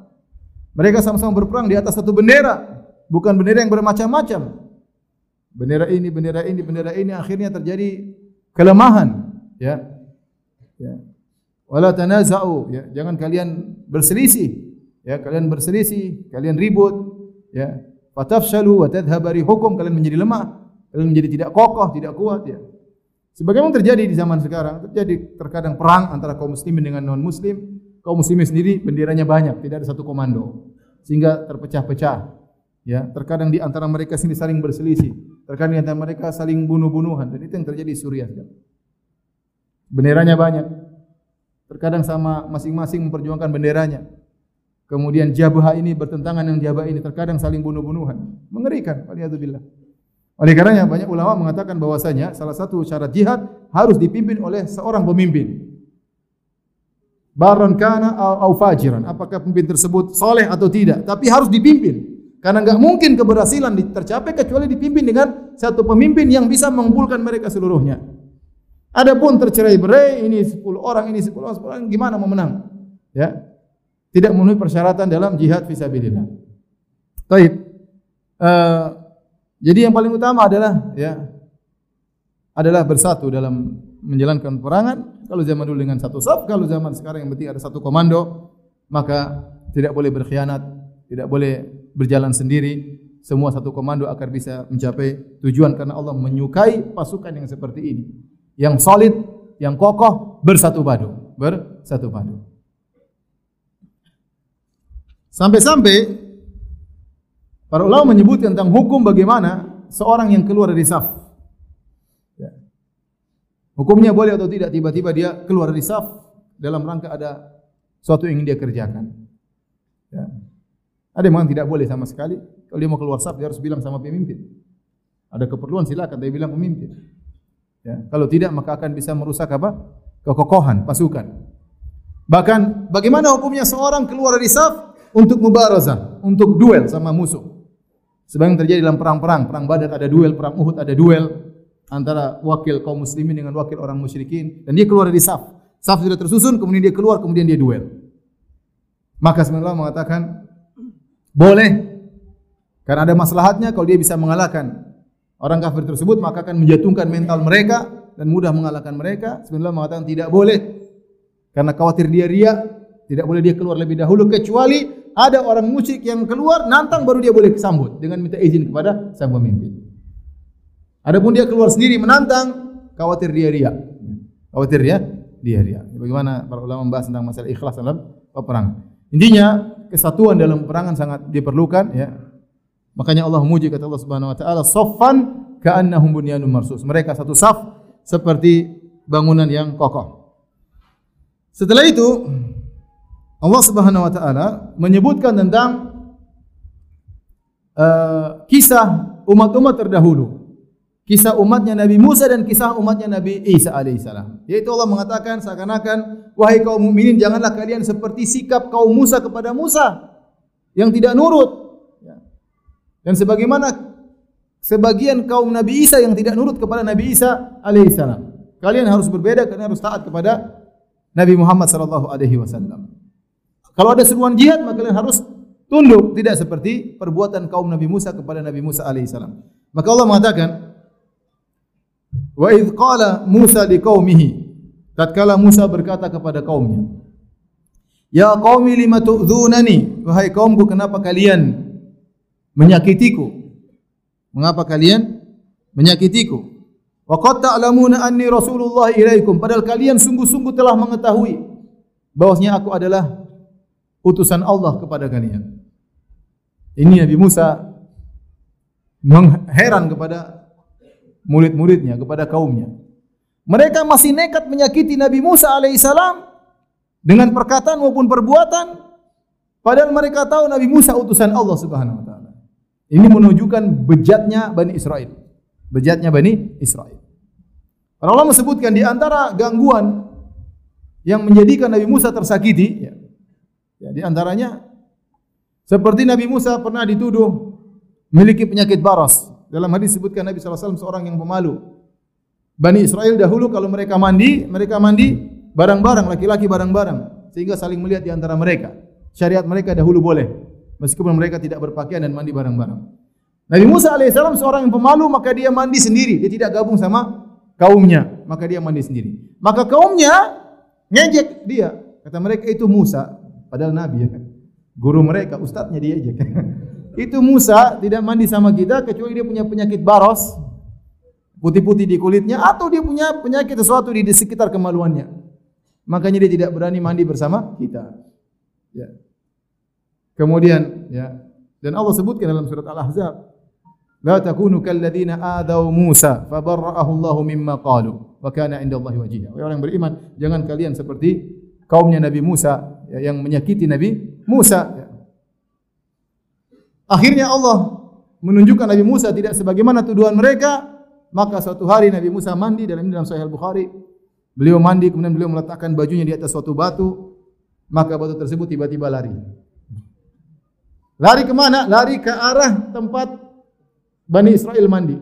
Mereka sama-sama berperang di atas satu bendera, bukan bendera yang bermacam-macam. Bendera ini, bendera ini, bendera ini akhirnya terjadi kelemahan, ya. Ya. Wala tanaza'u, ya. Jangan kalian berselisih. Ya, kalian berselisih, kalian ribut, ya. Fatafshalu wa tadhhabu rihukum, kalian menjadi lemah menjadi tidak kokoh, tidak kuat ya. Sebagaimana terjadi di zaman sekarang, terjadi terkadang perang antara kaum muslimin dengan non muslim. Kaum muslimin sendiri benderanya banyak, tidak ada satu komando. Sehingga terpecah-pecah. Ya, terkadang di antara mereka sendiri saling berselisih, terkadang di antara mereka saling bunuh-bunuhan dan itu yang terjadi di Suriah. Benderanya banyak. Terkadang sama masing-masing memperjuangkan benderanya. Kemudian Jabha ini bertentangan dengan Jabha ini, terkadang saling bunuh-bunuhan. Mengerikan, waliyadzubillah. Oleh karenanya banyak ulama mengatakan bahwasanya salah satu syarat jihad harus dipimpin oleh seorang pemimpin. Baron kana au fajiran. Apakah pemimpin tersebut soleh atau tidak? Tapi harus dipimpin. Karena enggak mungkin keberhasilan tercapai kecuali dipimpin dengan satu pemimpin yang bisa mengumpulkan mereka seluruhnya. Adapun tercerai berai ini 10 orang ini 10 orang, 10 orang gimana mau menang? Ya. Tidak memenuhi persyaratan dalam jihad fisabilillah. Baik. Uh, jadi yang paling utama adalah ya adalah bersatu dalam menjalankan perangan. Kalau zaman dulu dengan satu saf, kalau zaman sekarang yang penting ada satu komando, maka tidak boleh berkhianat, tidak boleh berjalan sendiri. Semua satu komando agar bisa mencapai tujuan karena Allah menyukai pasukan yang seperti ini. Yang solid, yang kokoh, bersatu padu, bersatu padu. Sampai-sampai Para ulama menyebut tentang hukum bagaimana seorang yang keluar dari saf. Ya. Hukumnya boleh atau tidak tiba-tiba dia keluar dari saf dalam rangka ada sesuatu yang ingin dia kerjakan. Ya. Ada yang tidak boleh sama sekali. Kalau dia mau keluar saf dia harus bilang sama pemimpin. Ada keperluan silakan dia bilang pemimpin. Ya. Kalau tidak maka akan bisa merusak apa? Kekokohan pasukan. Bahkan bagaimana hukumnya seorang keluar dari saf untuk mubarazah, untuk duel sama musuh. Sebagaimana terjadi dalam perang-perang, perang Badar ada duel, perang Uhud ada duel antara wakil kaum muslimin dengan wakil orang musyrikin dan dia keluar dari saf. Saf sudah tersusun, kemudian dia keluar, kemudian dia duel. Maka sebenarnya mengatakan boleh karena ada maslahatnya kalau dia bisa mengalahkan orang kafir tersebut maka akan menjatuhkan mental mereka dan mudah mengalahkan mereka. Sebenarnya mengatakan tidak boleh karena khawatir dia ria, tidak boleh dia keluar lebih dahulu kecuali ada orang musyrik yang keluar, nantang baru dia boleh sambut dengan minta izin kepada sang pemimpin. Adapun dia keluar sendiri menantang, khawatir dia ria. Khawatir dia dia ria. Bagaimana para ulama membahas tentang masalah ikhlas dalam peperangan. Intinya kesatuan dalam peperangan sangat diperlukan ya. Makanya Allah memuji kata Allah Subhanahu wa taala, "Saffan ka'annahum bunyanun marsus." Mereka satu saf seperti bangunan yang kokoh. Setelah itu Allah Subhanahu wa taala menyebutkan tentang uh, kisah umat-umat terdahulu. Kisah umatnya Nabi Musa dan kisah umatnya Nabi Isa alaihissalam. Yaitu Allah mengatakan seakan-akan wahai kaum mukminin janganlah kalian seperti sikap kaum Musa kepada Musa yang tidak nurut. Ya. Dan sebagaimana sebagian kaum Nabi Isa yang tidak nurut kepada Nabi Isa alaihissalam. Kalian harus berbeda, kalian harus taat kepada Nabi Muhammad sallallahu alaihi wasallam. Kalau ada seruan jihad, maka kalian harus tunduk, tidak seperti perbuatan kaum Nabi Musa kepada Nabi Musa alaihissalam. Maka Allah mengatakan, Wa idh qala Musa liqaumihi. Tatkala Musa berkata kepada kaumnya Ya qaumi lima tu'dzunani wahai kaumku kenapa kalian menyakitiku? Mengapa kalian menyakitiku? Wa qad ta'lamuna anni rasulullah ilaikum. Padahal kalian sungguh-sungguh telah mengetahui bahwasanya aku adalah utusan Allah kepada kalian. Ini Nabi Musa mengheran kepada murid-muridnya, kepada kaumnya. Mereka masih nekat menyakiti Nabi Musa alaihissalam dengan perkataan maupun perbuatan, padahal mereka tahu Nabi Musa utusan Allah subhanahu wa taala. Ini menunjukkan bejatnya Bani Israel. Bejatnya Bani Israel. Para Allah menyebutkan di antara gangguan yang menjadikan Nabi Musa tersakiti, ya, Ya, di antaranya seperti Nabi Musa pernah dituduh memiliki penyakit baras. Dalam hadis disebutkan Nabi SAW seorang yang pemalu. Bani Israel dahulu kalau mereka mandi, mereka mandi barang-barang, laki-laki barang-barang. Sehingga saling melihat di antara mereka. Syariat mereka dahulu boleh. Meskipun mereka tidak berpakaian dan mandi barang-barang. Nabi Musa AS seorang yang pemalu, maka dia mandi sendiri. Dia tidak gabung sama kaumnya. Maka dia mandi sendiri. Maka kaumnya ngejek dia. Kata mereka itu Musa. Padahal Nabi ya. Guru mereka, ustadznya aja. Itu Musa tidak mandi sama kita kecuali dia punya penyakit baros, putih-putih di kulitnya atau dia punya penyakit sesuatu di, sekitar kemaluannya. Makanya dia tidak berani mandi bersama kita. Ya. Kemudian ya, dan Allah sebutkan dalam surat Al-Ahzab, "La takunu kalladzina adaw Musa fabarra'ahu Allahu mimma qalu wa kana 'inda Allahi wajiha." Orang yang beriman, jangan kalian seperti kaumnya Nabi Musa ya, yang menyakiti Nabi Musa. Ya. Akhirnya Allah menunjukkan Nabi Musa tidak sebagaimana tuduhan mereka. Maka suatu hari Nabi Musa mandi dalam dalam Sahih Bukhari. Beliau mandi kemudian beliau meletakkan bajunya di atas suatu batu. Maka batu tersebut tiba-tiba lari. Lari ke mana? Lari ke arah tempat Bani Israel mandi.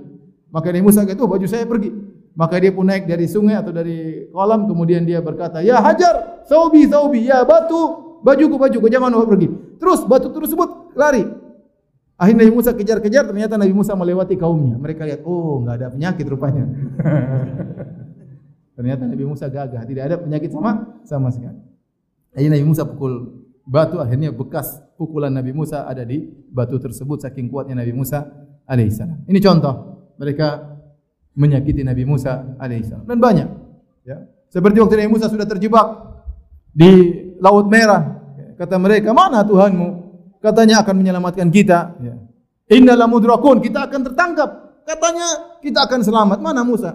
Maka Nabi Musa kata, oh baju saya pergi. Maka dia pun naik dari sungai atau dari kolam, kemudian dia berkata, Ya hajar, saubi, saubi, ya batu, bajuku, bajuku, jangan pergi. Terus batu tersebut lari. Akhirnya Nabi Musa kejar-kejar, ternyata Nabi Musa melewati kaumnya. Mereka lihat, oh nggak ada penyakit rupanya. ternyata Nabi Musa gagah, tidak ada penyakit sama sama sekali. Akhirnya Nabi Musa pukul batu, akhirnya bekas pukulan Nabi Musa ada di batu tersebut saking kuatnya Nabi Musa alaihissalam. Ini contoh mereka menyakiti Nabi Musa alaihissalam dan banyak ya seperti waktu Nabi Musa sudah terjebak di laut merah kata mereka mana Tuhanmu katanya akan menyelamatkan kita. Ya. Innal mudrakun kita akan tertangkap. Katanya kita akan selamat. Mana Musa?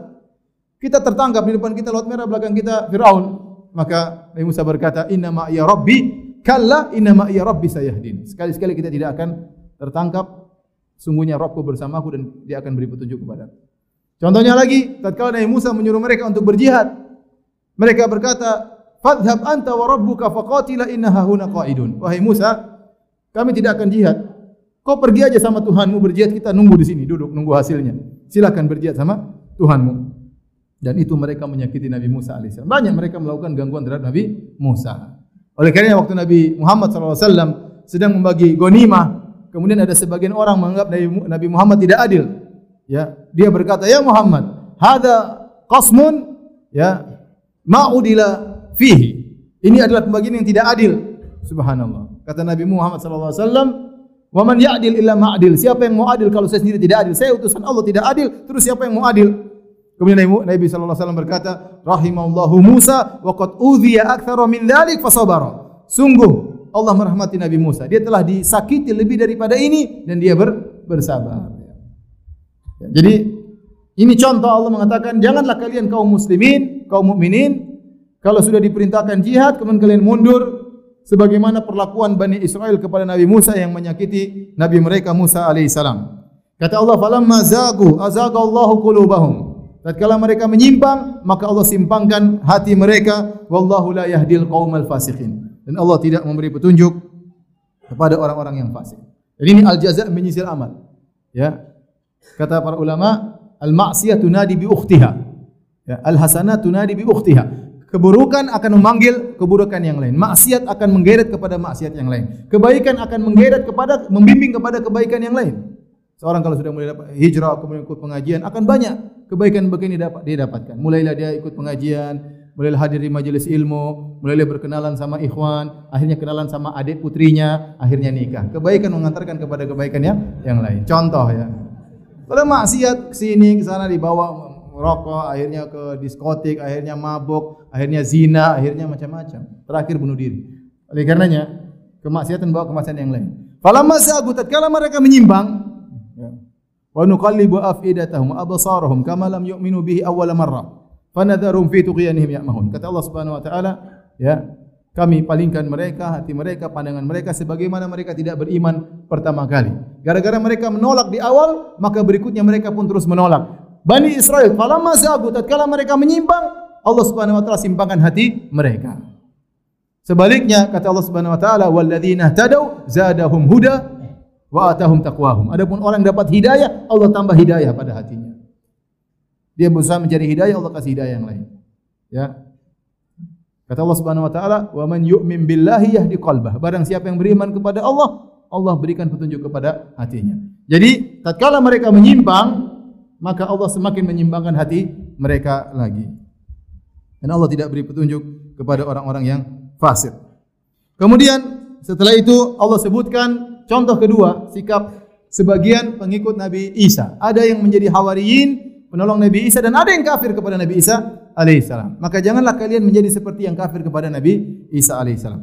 Kita tertangkap di depan kita laut merah belakang kita Firaun. Maka Nabi Musa berkata inna ma ya rabbi kalla inna ma ya rabbi sayahdin. Sekali-sekali kita tidak akan tertangkap. Sungguhnya Rabbku bersamaku dan dia akan beri petunjuk kepada Contohnya lagi, tatkala Nabi Musa menyuruh mereka untuk berjihad, mereka berkata, "Fadhhab anta wa rabbuka faqatila innaha huna qa'idun." Wahai Musa, kami tidak akan jihad. Kau pergi aja sama Tuhanmu berjihad, kita nunggu di sini, duduk nunggu hasilnya. Silakan berjihad sama Tuhanmu. Dan itu mereka menyakiti Nabi Musa alaihissalam. Banyak mereka melakukan gangguan terhadap Nabi Musa. Oleh karena waktu Nabi Muhammad SAW sedang membagi gonimah, kemudian ada sebagian orang menganggap Nabi Muhammad tidak adil. Ya, dia berkata, "Ya Muhammad, hada qasmun ya ma'udila fihi." Ini adalah pembagian yang tidak adil. Subhanallah. Kata Nabi Muhammad sallallahu alaihi wasallam, "Wa man ya'dil illa ma'adil." Siapa yang mau adil kalau saya sendiri tidak adil? Saya utusan Allah tidak adil, terus siapa yang mau adil? Kemudian Nabi sallallahu alaihi wasallam berkata, "Rahimallahu Musa wa qad udhiya aktsara min dzalik fasabara." Sungguh Allah merahmati Nabi Musa. Dia telah disakiti lebih daripada ini dan dia ber, bersabar. Jadi ini contoh Allah mengatakan janganlah kalian kaum muslimin, kaum mukminin kalau sudah diperintahkan jihad kemudian kalian mundur sebagaimana perlakuan Bani Israel kepada Nabi Musa yang menyakiti Nabi mereka Musa alaihissalam. Kata Allah, "Falamma zagu azagallahu qulubahum." Tatkala mereka menyimpang, maka Allah simpangkan hati mereka. Wallahu la yahdil qaumal fasiqin. Dan Allah tidak memberi petunjuk kepada orang-orang yang fasik. Jadi ini al-jaza menyisir amal. Ya. Kata para ulama, al-ma'siyah tunadi bi ukhtiha. Ya, al-hasanah tunadi bi ukhtiha. Keburukan akan memanggil keburukan yang lain. Maksiat akan menggeret kepada maksiat yang lain. Kebaikan akan menggeret kepada membimbing kepada kebaikan yang lain. Seorang kalau sudah mulai dapat hijrah kemudian ikut pengajian akan banyak kebaikan begini dapat dia dapatkan. Mulailah dia ikut pengajian, mulailah hadir di majelis ilmu, mulailah berkenalan sama ikhwan, akhirnya kenalan sama adik putrinya, akhirnya nikah. Kebaikan mengantarkan kepada kebaikan yang yang lain. Contoh ya. Kalau maksiat ke sini ke sana dibawa rokok, akhirnya ke diskotik, akhirnya mabuk, akhirnya zina, akhirnya macam-macam. Terakhir bunuh diri. Oleh karenanya, kemaksiatan bawa kemaksiatan yang lain. Falamma sagu tatkala mereka menyimpang, wa nuqallibu afidatahum absarahum kama lam yu'minu bihi awwal marrah fanadharum fi tughyanihim ya'mahun kata Allah Subhanahu wa taala ya kami palingkan mereka hati mereka pandangan mereka sebagaimana mereka tidak beriman pertama kali gara-gara mereka menolak di awal maka berikutnya mereka pun terus menolak Bani Israel falamma zagu tatkala mereka menyimpang Allah Subhanahu wa taala simpangkan hati mereka Sebaliknya kata Allah Subhanahu wa taala walladzina tadau zadahum huda wa atahum taqwahum. Adapun orang dapat hidayah, Allah tambah hidayah pada hatinya. Dia berusaha mencari hidayah, Allah kasih hidayah yang lain. Ya. Kata Allah Subhanahu wa taala, "Wa man yu'min billahi yahdi qalbah." Barang siapa yang beriman kepada Allah, Allah berikan petunjuk kepada hatinya. Jadi, tatkala mereka menyimpang, maka Allah semakin menyimpangkan hati mereka lagi. Dan Allah tidak beri petunjuk kepada orang-orang yang fasik. Kemudian setelah itu Allah sebutkan Contoh kedua, sikap sebagian pengikut Nabi Isa. Ada yang menjadi hawariyin, penolong Nabi Isa dan ada yang kafir kepada Nabi Isa alaihissalam. Maka janganlah kalian menjadi seperti yang kafir kepada Nabi Isa alaihissalam.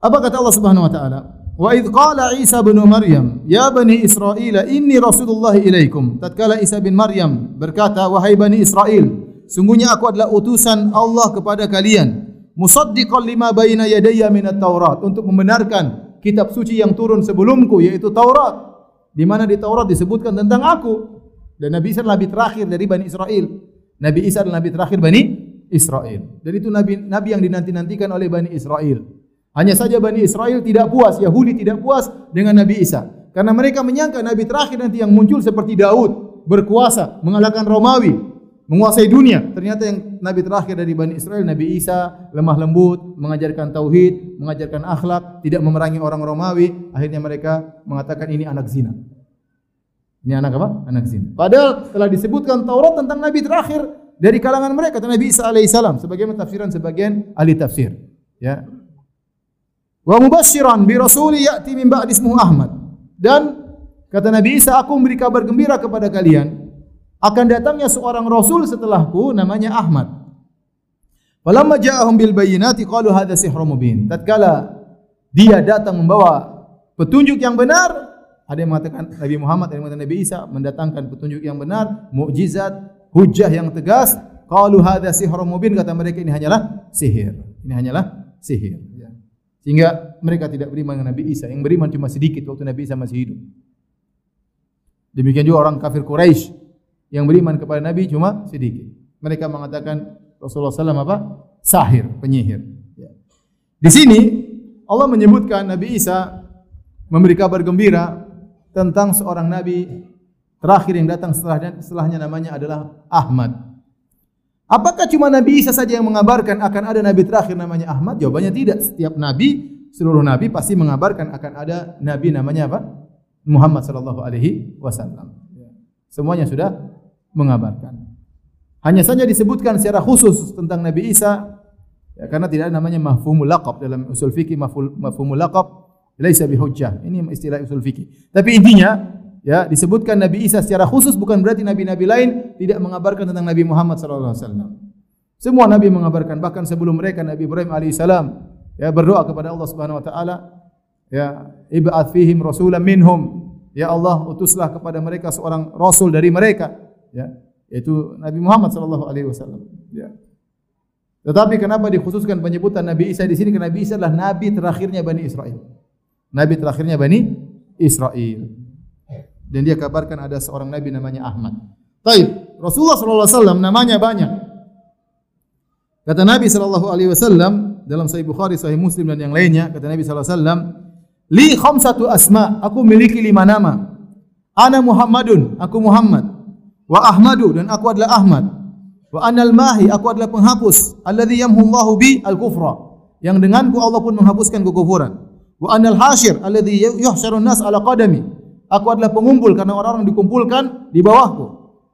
Apa kata Allah Subhanahu wa taala? Wa idh qala Isa bin Maryam, ya bani Israel, inni Rasulullah ilaikum. Tatkala Isa bin Maryam berkata, wahai bani Israel, sungguhnya aku adalah utusan Allah kepada kalian, musaddiqan lima baina yadayya minat Taurat, untuk membenarkan kitab suci yang turun sebelumku yaitu Taurat di mana di Taurat disebutkan tentang aku dan Nabi Isa adalah nabi terakhir dari Bani Israel. Nabi Isa adalah nabi terakhir Bani Israel. Dan itu nabi nabi yang dinanti-nantikan oleh Bani Israel. Hanya saja Bani Israel tidak puas, Yahudi tidak puas dengan Nabi Isa. Karena mereka menyangka nabi terakhir nanti yang muncul seperti Daud, berkuasa, mengalahkan Romawi, menguasai dunia. Ternyata yang nabi terakhir dari Bani Israel Nabi Isa lemah lembut, mengajarkan tauhid, mengajarkan akhlak, tidak memerangi orang Romawi. Akhirnya mereka mengatakan ini anak zina. Ini anak apa? Anak zina. Padahal telah disebutkan Taurat tentang nabi terakhir dari kalangan mereka, Nabi Isa alaihissalam, sebagaimana tafsiran sebagian ahli tafsir. Ya. Wa mubasyiran bi rasuli ya'ti min ba'di ismuhu Ahmad. Dan kata Nabi Isa, aku memberi kabar gembira kepada kalian akan datangnya seorang rasul setelahku namanya Ahmad. Falamma ja'ahum bil bayyinati qalu hadza sihrun mubin. Tatkala dia datang membawa petunjuk yang benar, ada yang mengatakan Nabi Muhammad, ada yang mengatakan Nabi Isa mendatangkan petunjuk yang benar, mukjizat, hujah yang tegas. Qalu hadza sihrun mubin kata mereka ini hanyalah sihir. Ini hanyalah sihir. Sehingga mereka tidak beriman dengan Nabi Isa. Yang beriman cuma sedikit waktu Nabi Isa masih hidup. Demikian juga orang kafir Quraisy yang beriman kepada Nabi cuma sedikit. Mereka mengatakan Rasulullah SAW apa? Sahir, penyihir. Ya. Di sini Allah menyebutkan Nabi Isa memberi kabar gembira tentang seorang Nabi terakhir yang datang setelahnya, setelahnya namanya adalah Ahmad. Apakah cuma Nabi Isa saja yang mengabarkan akan ada Nabi terakhir namanya Ahmad? Jawabannya tidak. Setiap Nabi, seluruh Nabi pasti mengabarkan akan ada Nabi namanya apa? Muhammad sallallahu alaihi wasallam. Ya. Semuanya sudah mengabarkan. Hanya saja disebutkan secara khusus tentang Nabi Isa ya, karena tidak ada namanya mafhumul laqab dalam usul fikih mafhumul laqab laisa bihujjah. Ini istilah usul fikih. Tapi intinya ya disebutkan Nabi Isa secara khusus bukan berarti nabi-nabi lain tidak mengabarkan tentang Nabi Muhammad sallallahu alaihi wasallam. Semua nabi mengabarkan bahkan sebelum mereka Nabi Ibrahim alaihissalam ya berdoa kepada Allah Subhanahu wa taala. Ya ib'ats fihim rasulan minhum. Ya Allah utuslah kepada mereka seorang rasul dari mereka. Ya yaitu Nabi Muhammad sallallahu alaihi wasallam. Ya. Tetapi kenapa dikhususkan penyebutan Nabi Isa di sini? Karena Nabi Isa adalah nabi terakhirnya Bani Israel. Nabi terakhirnya Bani Israel dan dia kabarkan ada seorang nabi namanya Ahmad. Taib. Rasulullah sallallahu alaihi wasallam namanya banyak. Kata Nabi sallallahu alaihi wasallam dalam Sahih Bukhari, Sahih Muslim dan yang lainnya, kata Nabi sallallahu alaihi wasallam, "Li khamsatu asma, aku memiliki lima nama. Ana Muhammadun, aku Muhammad. Wa Ahmadu dan aku adalah Ahmad. Wa anal mahi, aku adalah penghapus. Alladhi yamhullahu bi al-kufra. Yang denganku Allah pun menghapuskan kekufuran. Wa anal hashir alladhi yuhsyarun nas ala qadami. Aku adalah pengumpul karena orang-orang dikumpulkan di bawahku.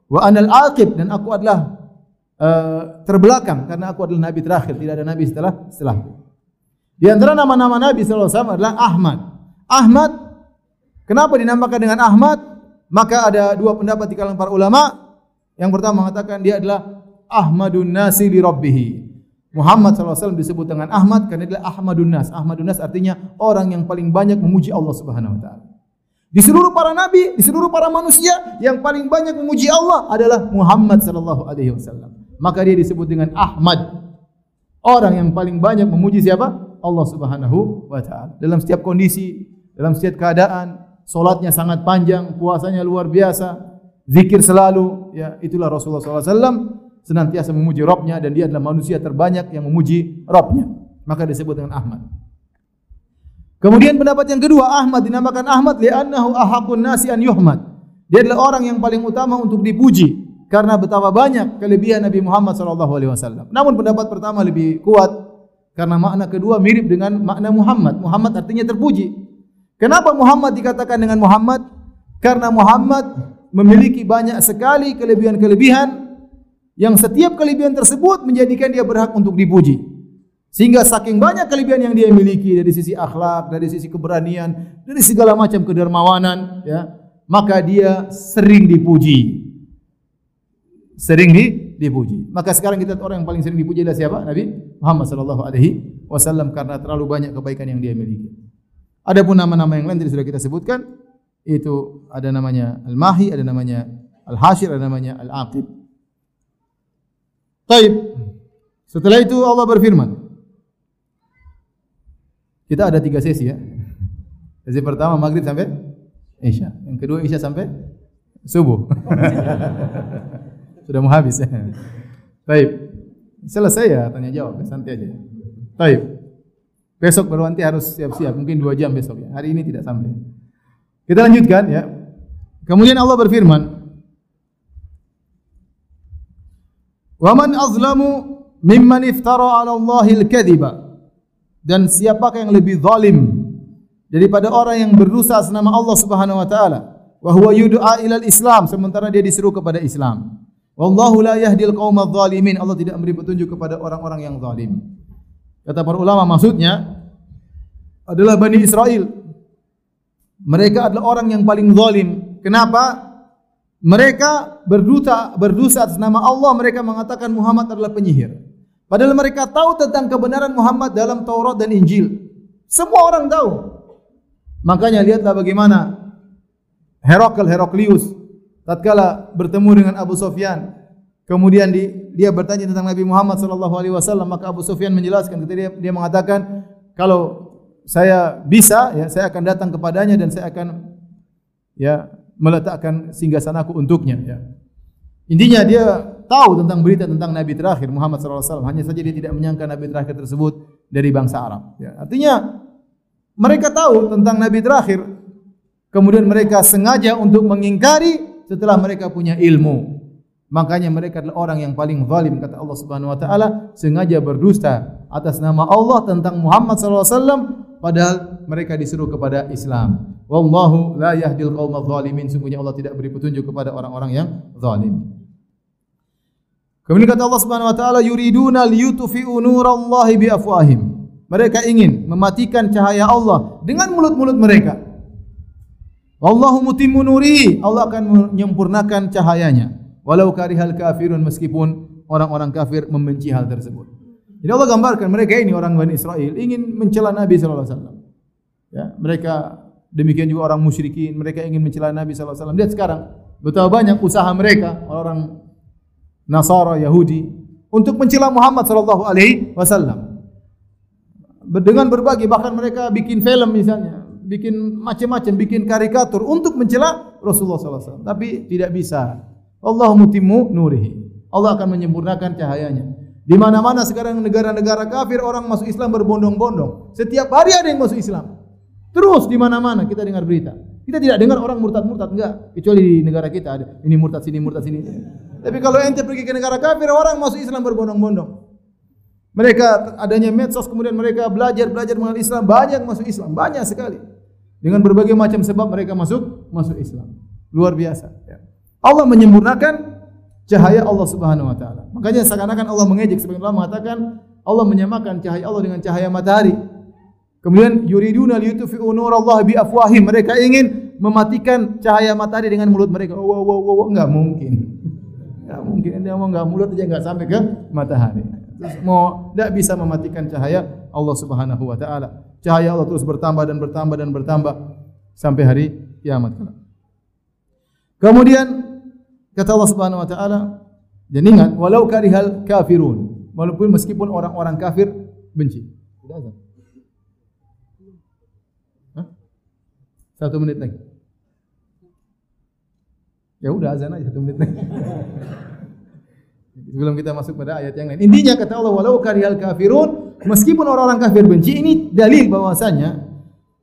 Wa anal aqib dan aku adalah uh, terbelakang karena aku adalah nabi terakhir, tidak ada nabi setelah setelahku. Di antara nama-nama nabi sallallahu alaihi wasallam adalah Ahmad. Ahmad kenapa dinamakan dengan Ahmad? Maka ada dua pendapat di kalangan para ulama. Yang pertama mengatakan dia adalah Ahmadun nasi li rabbih. Muhammad SAW disebut dengan Ahmad karena dia adalah Ahmadun Nas. Ahmadun Nas artinya orang yang paling banyak memuji Allah Subhanahu wa taala. Di seluruh para nabi, di seluruh para manusia yang paling banyak memuji Allah adalah Muhammad sallallahu alaihi wasallam. Maka dia disebut dengan Ahmad. Orang yang paling banyak memuji siapa? Allah Subhanahu wa taala. Dalam setiap kondisi, dalam setiap keadaan, salatnya sangat panjang, puasanya luar biasa, zikir selalu, ya itulah Rasulullah sallallahu alaihi wasallam senantiasa memuji Rabbnya dan dia adalah manusia terbanyak yang memuji Rabbnya. Maka disebut dengan Ahmad. Kemudian pendapat yang kedua, Ahmad dinamakan Ahmad li'annahu ahaqun nasi an yuhmad. Dia adalah orang yang paling utama untuk dipuji karena betapa banyak kelebihan Nabi Muhammad sallallahu alaihi wasallam. Namun pendapat pertama lebih kuat karena makna kedua mirip dengan makna Muhammad. Muhammad artinya terpuji. Kenapa Muhammad dikatakan dengan Muhammad? Karena Muhammad memiliki banyak sekali kelebihan-kelebihan yang setiap kelebihan tersebut menjadikan dia berhak untuk dipuji. Sehingga saking banyak kelebihan yang dia miliki dari sisi akhlak, dari sisi keberanian, dari segala macam kedermawanan, ya, maka dia sering dipuji. Sering di, dipuji. Maka sekarang kita orang yang paling sering dipuji adalah siapa? Nabi Muhammad sallallahu alaihi wasallam karena terlalu banyak kebaikan yang dia miliki. Adapun nama-nama yang lain tadi sudah kita sebutkan, itu ada namanya Al-Mahi, ada namanya Al-Hashir, ada namanya Al-Aqib. Taib. Setelah itu Allah berfirman, kita ada tiga sesi ya. Sesi pertama maghrib sampai isya. Yang kedua isya sampai subuh. Sudah mau habis ya. Baik. Selesai ya tanya jawab, santai aja. Baik. Besok baru nanti harus siap-siap, mungkin dua jam besok ya. Hari ini tidak sampai. Kita lanjutkan ya. Kemudian Allah berfirman, "Wa man azlamu mimman iftara 'ala Allahil kadhiba." Dan siapakah yang lebih zalim daripada orang yang berdosa atas nama Allah Subhanahu wa taala? Wa huwa yud'a ilal Islam sementara dia disuruh kepada Islam. Wallahu la yahdil qaumadz zalimin. Allah tidak memberi petunjuk kepada orang-orang yang zalim. Kata para ulama maksudnya adalah Bani Israel. Mereka adalah orang yang paling zalim. Kenapa? Mereka berdosa berdosa atas nama Allah, mereka mengatakan Muhammad adalah penyihir. Padahal mereka tahu tentang kebenaran Muhammad dalam Taurat dan Injil. Semua orang tahu. Makanya lihatlah bagaimana Herakl Heraklius tatkala bertemu dengan Abu Sufyan, kemudian di, dia bertanya tentang Nabi Muhammad sallallahu alaihi wasallam, maka Abu Sufyan menjelaskan ketika dia, dia mengatakan kalau saya bisa ya saya akan datang kepadanya dan saya akan ya meletakkan singgasanaku untuknya ya. Intinya dia tahu tentang berita tentang Nabi terakhir Muhammad SAW. Hanya saja dia tidak menyangka Nabi terakhir tersebut dari bangsa Arab. Ya, artinya mereka tahu tentang Nabi terakhir. Kemudian mereka sengaja untuk mengingkari setelah mereka punya ilmu. Makanya mereka adalah orang yang paling zalim kata Allah Subhanahu wa taala sengaja berdusta atas nama Allah tentang Muhammad SAW padahal mereka disuruh kepada Islam. Wallahu la yahdil qaumadz zalimin. Sungguhnya Allah tidak beri petunjuk kepada orang-orang yang zalim. Kemudian kata Allah Subhanahu wa taala yuriduna liyutfi'u nurallahi biafwahim. Mereka ingin mematikan cahaya Allah dengan mulut-mulut mereka. Wallahu mutimmu nurihi. Allah akan menyempurnakan cahayanya. Walau karihal kafirun meskipun orang-orang kafir membenci hal tersebut. Jadi Allah gambarkan mereka ini orang Bani Israel ingin mencela Nabi sallallahu alaihi wasallam. Ya, mereka demikian juga orang musyrikin, mereka ingin mencela Nabi sallallahu alaihi wasallam. Lihat sekarang betapa banyak usaha mereka orang Nasara Yahudi untuk mencela Muhammad sallallahu alaihi wasallam. Dengan berbagai bahkan mereka bikin film misalnya, bikin macam-macam, bikin karikatur untuk mencela Rasulullah SAW. Tapi tidak bisa. Allah mutimmu nurihi. Allah akan menyempurnakan cahayanya. Di mana-mana sekarang negara-negara kafir orang masuk Islam berbondong-bondong. Setiap hari ada yang masuk Islam. Terus di mana-mana kita dengar berita. Kita tidak dengar orang murtad-murtad enggak, kecuali di negara kita ada ini murtad sini, murtad sini. Tapi kalau ente pergi ke negara kafir, orang masuk Islam berbondong-bondong. Mereka adanya medsos kemudian mereka belajar belajar mengenal Islam. Banyak masuk Islam banyak sekali. Dengan berbagai macam sebab mereka masuk masuk Islam. Luar biasa. Ya. Allah menyempurnakan cahaya Allah Subhanahu wa taala. Makanya seakan-akan Allah mengejek sebagian ulama mengatakan Allah menyamakan cahaya Allah dengan cahaya matahari. Kemudian yuriduna liyutfi'u nurallahi bi afwahim mereka ingin mematikan cahaya matahari dengan mulut mereka. Wow wow wow, wow. enggak mungkin enggak mungkin dia mau enggak mulut aja enggak sampai ke matahari terus mau tidak bisa mematikan cahaya Allah Subhanahu wa taala. Cahaya Allah terus bertambah dan bertambah dan bertambah sampai hari kiamat kelak. Kemudian kata Allah Subhanahu wa taala, dan ingat walau karihal kafirun, walaupun meskipun orang-orang kafir benci. Satu menit lagi. Ya udah azan aja satu menit. Sebelum kita masuk pada ayat yang lain. Intinya kata Allah walau karihal kafirun meskipun orang-orang kafir benci ini dalil bahwasanya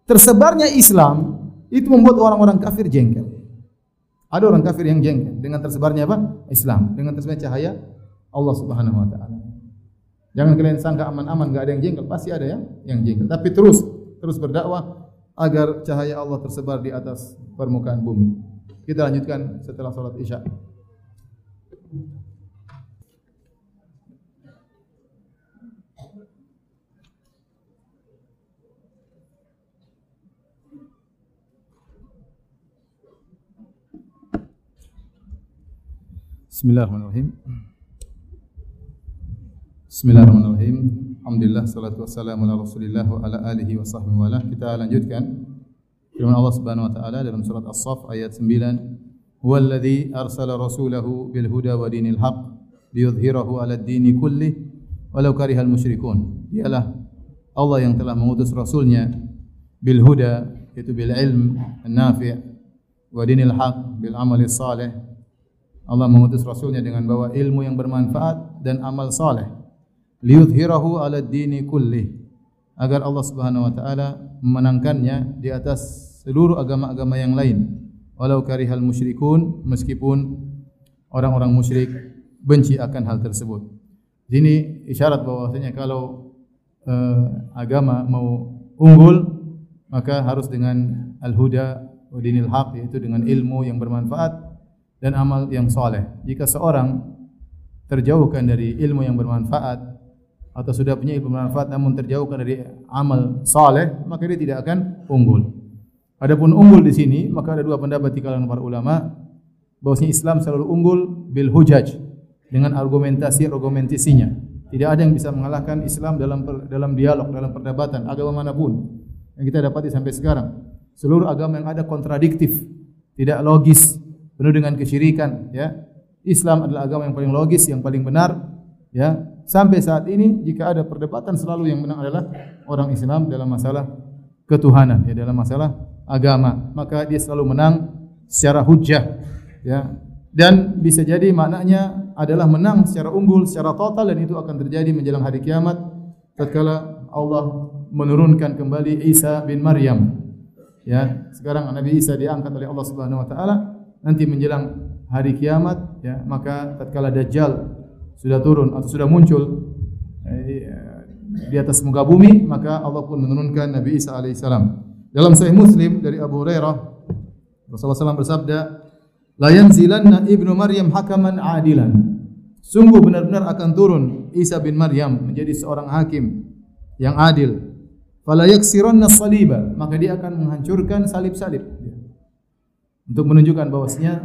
tersebarnya Islam itu membuat orang-orang kafir jengkel. Ada orang kafir yang jengkel dengan tersebarnya apa? Islam, dengan tersebarnya cahaya Allah Subhanahu wa taala. Jangan kalian sangka aman-aman enggak ada yang jengkel, pasti ada yang yang jengkel. Tapi terus terus berdakwah agar cahaya Allah tersebar di atas permukaan bumi. Kita lanjutkan setelah salat Isya. Bismillahirrahmanirrahim. Bismillahirrahmanirrahim. Alhamdulillah salatu wassalamu ala Rasulillah wa ala alihi wa sahbihi wa Kita lanjutkan firman Allah Subhanahu wa taala dalam surat As-Saff ayat 9. Huwallazi arsala rasulahu bil huda wa dinil haqq liyudhhirahu 'ala ad-dini kullih walau karihal musyrikun. Allah yang telah mengutus rasulnya bil huda yaitu bil ilm an-nafi' wa dinil haqq bil amali salih Allah mengutus Rasulnya dengan bawa ilmu yang bermanfaat dan amal saleh. Liyudhirahu ala dini. Agar Allah subhanahu wa ta'ala memenangkannya di atas seluruh agama-agama yang lain. Walau karihal musyrikun, meskipun orang-orang musyrik benci akan hal tersebut. Ini isyarat bahwasanya kalau uh, agama mau unggul, maka harus dengan al-huda wa dinil haq, yaitu dengan ilmu yang bermanfaat dan amal yang soleh. Jika seorang terjauhkan dari ilmu yang bermanfaat atau sudah punya ilmu bermanfaat namun terjauhkan dari amal soleh, maka dia tidak akan unggul. Adapun unggul di sini, maka ada dua pendapat di kalangan para ulama bahwasanya Islam selalu unggul bil hujaj dengan argumentasi argumentasinya. Tidak ada yang bisa mengalahkan Islam dalam dalam dialog, dalam perdebatan agama mana pun yang kita dapati sampai sekarang. Seluruh agama yang ada kontradiktif, tidak logis, penuh dengan kesyirikan ya. Islam adalah agama yang paling logis, yang paling benar ya. Sampai saat ini jika ada perdebatan selalu yang menang adalah orang Islam dalam masalah ketuhanan ya dalam masalah agama. Maka dia selalu menang secara hujjah ya. Dan bisa jadi maknanya adalah menang secara unggul, secara total dan itu akan terjadi menjelang hari kiamat tatkala Allah menurunkan kembali Isa bin Maryam. Ya, sekarang Nabi Isa diangkat oleh Allah Subhanahu wa taala nanti menjelang hari kiamat ya maka tatkala dajjal sudah turun atau sudah muncul eh, di atas muka bumi maka Allah pun menurunkan Nabi Isa alaihissalam dalam Sahih Muslim dari Abu Hurairah Rasulullah SAW bersabda la yanzilanna ibnu Maryam hakaman adilan. Sungguh benar-benar akan turun Isa bin Maryam menjadi seorang hakim yang adil. Fala yaksiranna saliba. Maka dia akan menghancurkan salib-salib. Untuk menunjukkan bahwasanya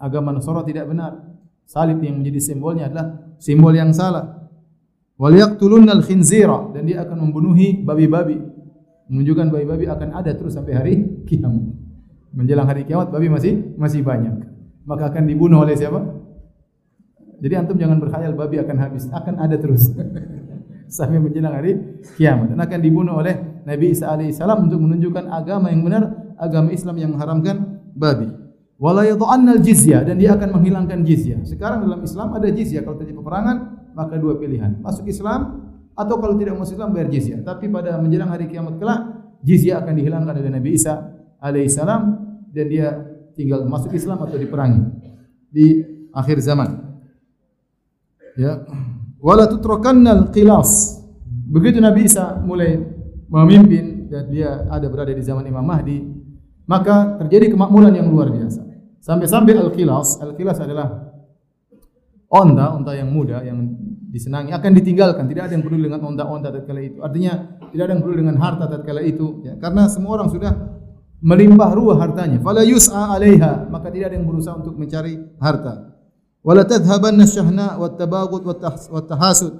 agama Nasara tidak benar. Salib yang menjadi simbolnya adalah simbol yang salah. Wal yaqtulunna al-khinzira dan dia akan membunuhi babi-babi. Menunjukkan babi-babi akan ada terus sampai hari kiamat. Menjelang hari kiamat babi masih masih banyak. Maka akan dibunuh oleh siapa? Jadi antum jangan berkhayal babi akan habis, akan ada terus. sampai menjelang hari kiamat dan akan dibunuh oleh Nabi Isa alaihissalam untuk menunjukkan agama yang benar, agama Islam yang mengharamkan babi. Wala yadh'anna al-jizyah dan dia akan menghilangkan jizyah. Sekarang dalam Islam ada jizyah kalau terjadi peperangan maka dua pilihan. Masuk Islam atau kalau tidak masuk Islam bayar jizyah. Tapi pada menjelang hari kiamat kelak jizyah akan dihilangkan oleh Nabi Isa alaihissalam dan dia tinggal masuk Islam atau diperangi di akhir zaman. Ya. Wala tutrakannal qilas. Begitu Nabi Isa mulai memimpin dan dia ada berada di zaman Imam Mahdi, maka terjadi kemakmuran yang luar biasa. Sampai-sampai al-qilas, al-qilas adalah onta, onta yang muda yang disenangi akan ditinggalkan. Tidak ada yang peduli dengan onta-onta tatkala itu. Artinya tidak ada yang peduli dengan harta tatkala itu, ya. Karena semua orang sudah melimpah ruah hartanya. Fala yus'a 'alaiha, maka tidak ada yang berusaha untuk mencari harta. Wala tadhhabanna syahna wat tabaghut wat tahasud.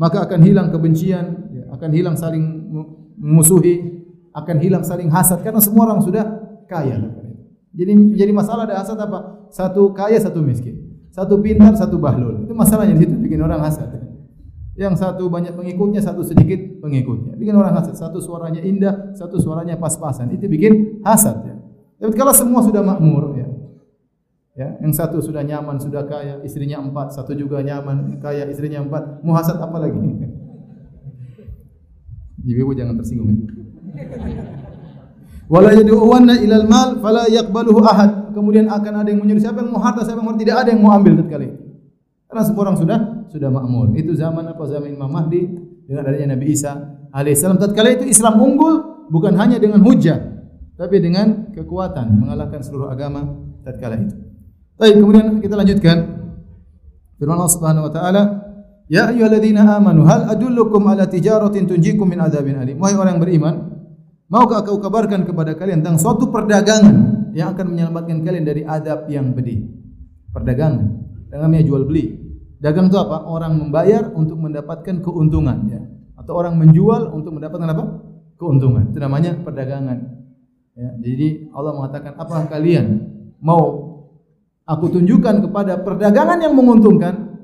Maka akan hilang kebencian, ya. akan hilang saling memusuhi, akan hilang saling hasad karena semua orang sudah kaya. Jadi jadi masalah ada hasad apa? Satu kaya, satu miskin. Satu pintar, satu bahlul. Itu masalahnya di situ bikin orang hasad. Yang satu banyak pengikutnya, satu sedikit pengikutnya. Bikin orang hasad. Satu suaranya indah, satu suaranya pas-pasan. Itu bikin hasad ya. Tapi kalau semua sudah makmur ya. Ya, yang satu sudah nyaman, sudah kaya, istrinya empat, satu juga nyaman, kaya, istrinya empat, mau hasad apa lagi? Ibu jangan tersinggung. Ya. Wala yad'uwanna ilal mal fala yaqbaluhu ahad. Kemudian akan ada yang menyuruh siapa yang mau harta, siapa yang mau tidak ada yang mau ambil tatkala itu. Karena semua orang sudah sudah makmur. Itu zaman apa? Zaman Imam Mahdi dengan adanya Nabi Isa alaihissalam. Tatkala itu Islam unggul bukan hanya dengan hujah, tapi dengan kekuatan mengalahkan seluruh agama tatkala itu. Baik, kemudian kita lanjutkan. Firman Allah Subhanahu wa taala, "Ya ayyuhalladzina amanu, hal adullukum ala tijaratin tunjikum min adzabin alim." Wahai orang yang beriman, Maukah aku kabarkan kepada kalian tentang suatu perdagangan yang akan menyelamatkan kalian dari adab yang pedih? Perdagangan. Namanya jual beli. Dagang itu apa? Orang membayar untuk mendapatkan keuntungan ya. Atau orang menjual untuk mendapatkan apa? Keuntungan. Itu namanya perdagangan. Ya, jadi Allah mengatakan, "Apakah kalian mau aku tunjukkan kepada perdagangan yang menguntungkan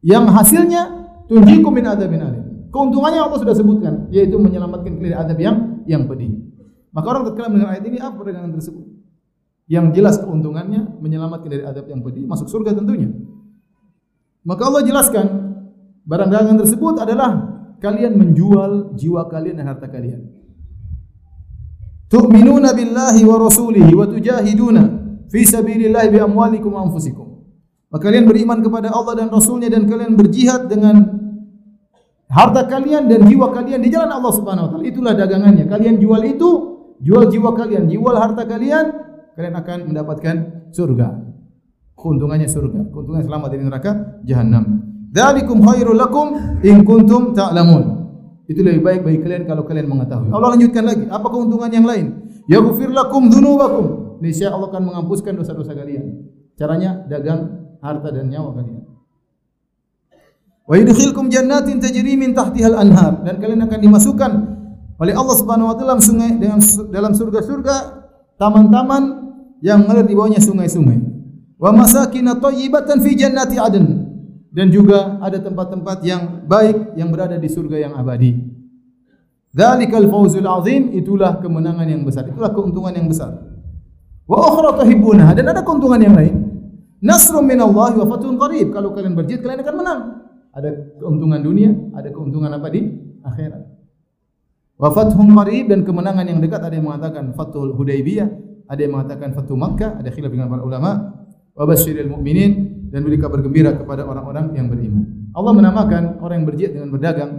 yang hasilnya tunjikum min adabin alim." Keuntungannya Allah sudah sebutkan, yaitu menyelamatkan dari adab yang yang pedih. Maka orang tatkala mendengar ayat ini apa perdagangan tersebut? Yang jelas keuntungannya menyelamatkan dari adab yang pedih, masuk surga tentunya. Maka Allah jelaskan barang dagangan tersebut adalah kalian menjual jiwa kalian dan harta kalian. Tu'minuna billahi wa rasulihi wa tujahiduna fi sabilillahi bi amwalikum wa anfusikum. Maka kalian beriman kepada Allah dan Rasulnya dan kalian berjihad dengan harta kalian dan jiwa kalian di jalan Allah Subhanahu wa taala. Itulah dagangannya. Kalian jual itu, jual jiwa kalian, jual harta kalian, kalian akan mendapatkan surga. Keuntungannya surga. Keuntungan selamat dari neraka jahanam. Dzalikum khairul lakum in kuntum ta'lamun. Itu lebih baik bagi kalian kalau kalian mengetahui. Allah lanjutkan lagi, apa keuntungan yang lain? Yaghfir lakum dzunubakum. Niscaya Allah akan menghapuskan dosa-dosa kalian. Caranya dagang harta dan nyawa kalian. Wa yudkhilkum jannatin tajri min tahtihal anhar dan kalian akan dimasukkan oleh Allah Subhanahu wa taala sungai dengan dalam surga-surga taman-taman yang mengalir di bawahnya sungai-sungai. Wa masakin thayyibatan fi jannati adn dan juga ada tempat-tempat yang baik yang berada di surga yang abadi. Dzalikal fawzul azim itulah kemenangan yang besar, itulah keuntungan yang besar. Wa ukhra tuhibbunaha dan ada keuntungan yang lain. Nasrun minallahi wa fathun qarib. Kalau kalian berjihad kalian akan menang. Ada keuntungan dunia, ada keuntungan apa di akhirat. Wa fathun qarib dan kemenangan yang dekat ada yang mengatakan Fathul Hudaybiyah, ada yang mengatakan Fathu Makkah, ada khilaf dengan para ulama. Wa basyiril mu'minin dan beri kabar gembira kepada orang-orang yang beriman. Allah menamakan orang yang berjihad dengan berdagang.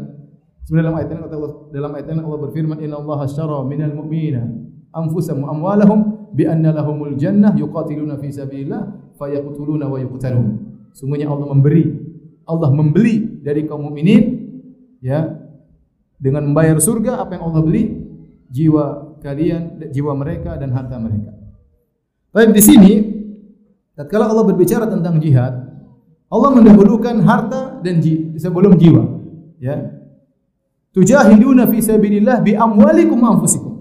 Sebenarnya dalam ayat ini Allah dalam ayat ini Allah berfirman inna Allah asyara minal mu'minina anfusahum wa amwalahum bi anna lahumul jannah yuqatiluna fi sabilillah fayaqtuluna wa yuqtalun. Sungguhnya Allah memberi Allah membeli dari kaum mukminin ya dengan membayar surga apa yang Allah beli jiwa kalian jiwa mereka dan harta mereka. Baik di sini tatkala Allah berbicara tentang jihad Allah mendahulukan harta dan ji, sebelum jiwa ya. Tujahiduna fi sabilillah bi amwalikum anfusikum.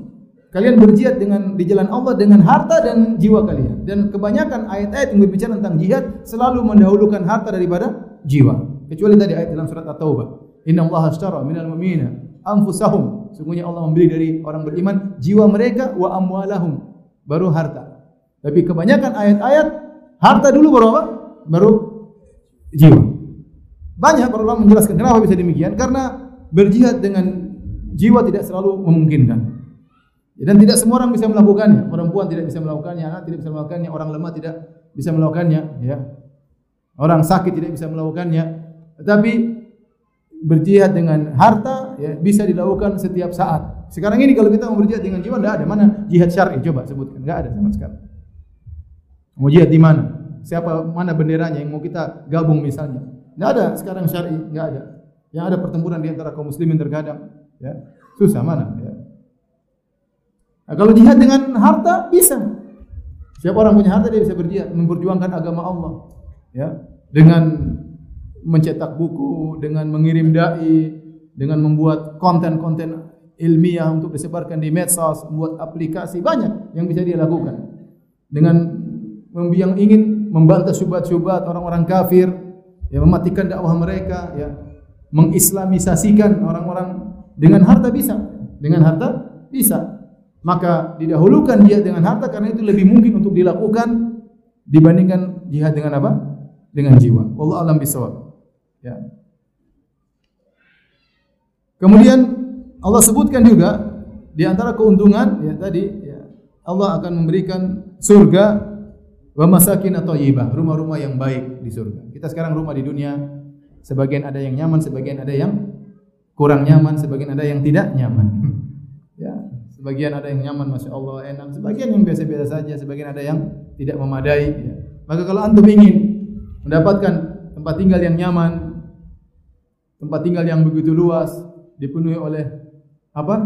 Kalian berjihad dengan di jalan Allah dengan harta dan jiwa kalian. Dan kebanyakan ayat-ayat yang berbicara tentang jihad selalu mendahulukan harta daripada jiwa. Kecuali tadi ayat dalam surat At-Taubah. Inna Allah ashtara minal mu'minina anfusahum. Sungguhnya Allah memberi dari orang beriman jiwa mereka wa amwalahum. Baru harta. Tapi kebanyakan ayat-ayat harta dulu baru apa? Baru jiwa. Banyak para ulama menjelaskan kenapa bisa demikian karena berjihad dengan jiwa tidak selalu memungkinkan. Dan tidak semua orang bisa melakukannya. Perempuan tidak bisa melakukannya, anak tidak bisa melakukannya, orang lemah tidak bisa melakukannya, ya. Orang sakit tidak bisa melakukannya. Tetapi berjihad dengan harta ya, bisa dilakukan setiap saat. Sekarang ini kalau kita mau berjihad dengan jiwa tidak ada. Mana jihad syar'i? Coba sebutkan. Enggak ada sama sekali. Mau jihad di mana? Siapa mana benderanya yang mau kita gabung misalnya? Enggak ada sekarang syar'i, enggak ada. Yang ada pertempuran di antara kaum muslimin terkadang, ya. Susah mana, ya. Nah, kalau jihad dengan harta bisa. Siapa orang punya harta dia bisa berjihad, memperjuangkan agama Allah. Ya, dengan mencetak buku, dengan mengirim dai, dengan membuat konten-konten ilmiah untuk disebarkan di medsos, membuat aplikasi banyak yang bisa dia lakukan. Dengan yang ingin membantah syubhat-syubhat orang-orang kafir, ya mematikan dakwah mereka, ya mengislamisasikan orang-orang dengan harta bisa, dengan harta bisa. Maka didahulukan jihad dengan harta karena itu lebih mungkin untuk dilakukan dibandingkan jihad dengan apa? Dengan jiwa. Allah alam bisawab. Ya. Kemudian Allah sebutkan juga di antara keuntungan ya tadi ya, Allah akan memberikan surga wa masakin atau yibah, rumah-rumah yang baik di surga. Kita sekarang rumah di dunia sebagian ada yang nyaman, sebagian ada yang kurang nyaman, sebagian ada yang tidak nyaman. ya, sebagian ada yang nyaman, masya Allah enak, sebagian yang biasa-biasa saja, sebagian ada yang tidak memadai. Ya. Maka kalau antum ingin mendapatkan tempat tinggal yang nyaman, tempat tinggal yang begitu luas dipenuhi oleh apa?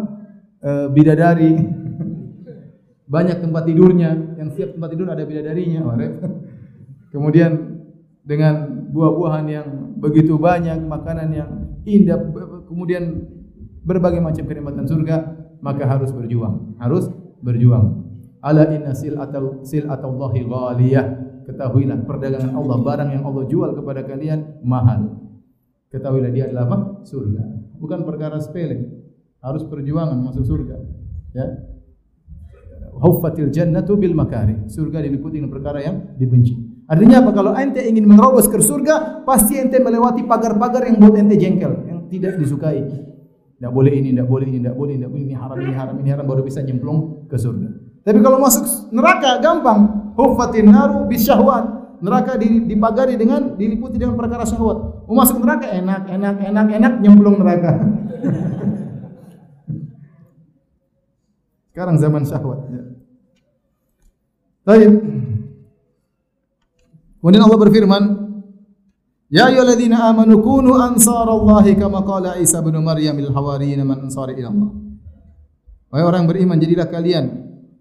E, bidadari. Banyak tempat tidurnya yang siap tempat tidur ada bidadarinya kemudian dengan buah-buahan yang begitu banyak makanan yang indah kemudian berbagai macam kenikmatan surga maka harus berjuang. Harus berjuang. Ala inna sil'atal sil'atallahi ghaliyah ketahuilah perdagangan Allah barang yang Allah jual kepada kalian mahal Ketahuilah dia adalah apa? Surga. Bukan perkara sepele. Harus perjuangan masuk surga. Ya. Huffatil jannatu bil makari. Surga diliputi dengan perkara yang dibenci. Artinya apa? Kalau ente ingin menerobos ke surga, pasti ente melewati pagar-pagar yang buat ente jengkel, yang tidak disukai. Tidak boleh ini, tidak boleh ini, tidak boleh, tidak boleh ini haram, ini haram, ini haram baru bisa nyemplung ke surga. Tapi kalau masuk neraka gampang. Huffatin naru bisyahwat neraka dipagari dengan diliputi dengan perkara syahwat. Mau masuk neraka enak, enak, enak, enak nyemplung neraka. Sekarang zaman syahwat. Ya. Baik. Kemudian Allah berfirman, Ya ayyuhalladzina amanu kunu ansarallahi kama qala Isa bin Maryam lil hawariyin man ansari ila Allah. Wahai orang beriman, jadilah kalian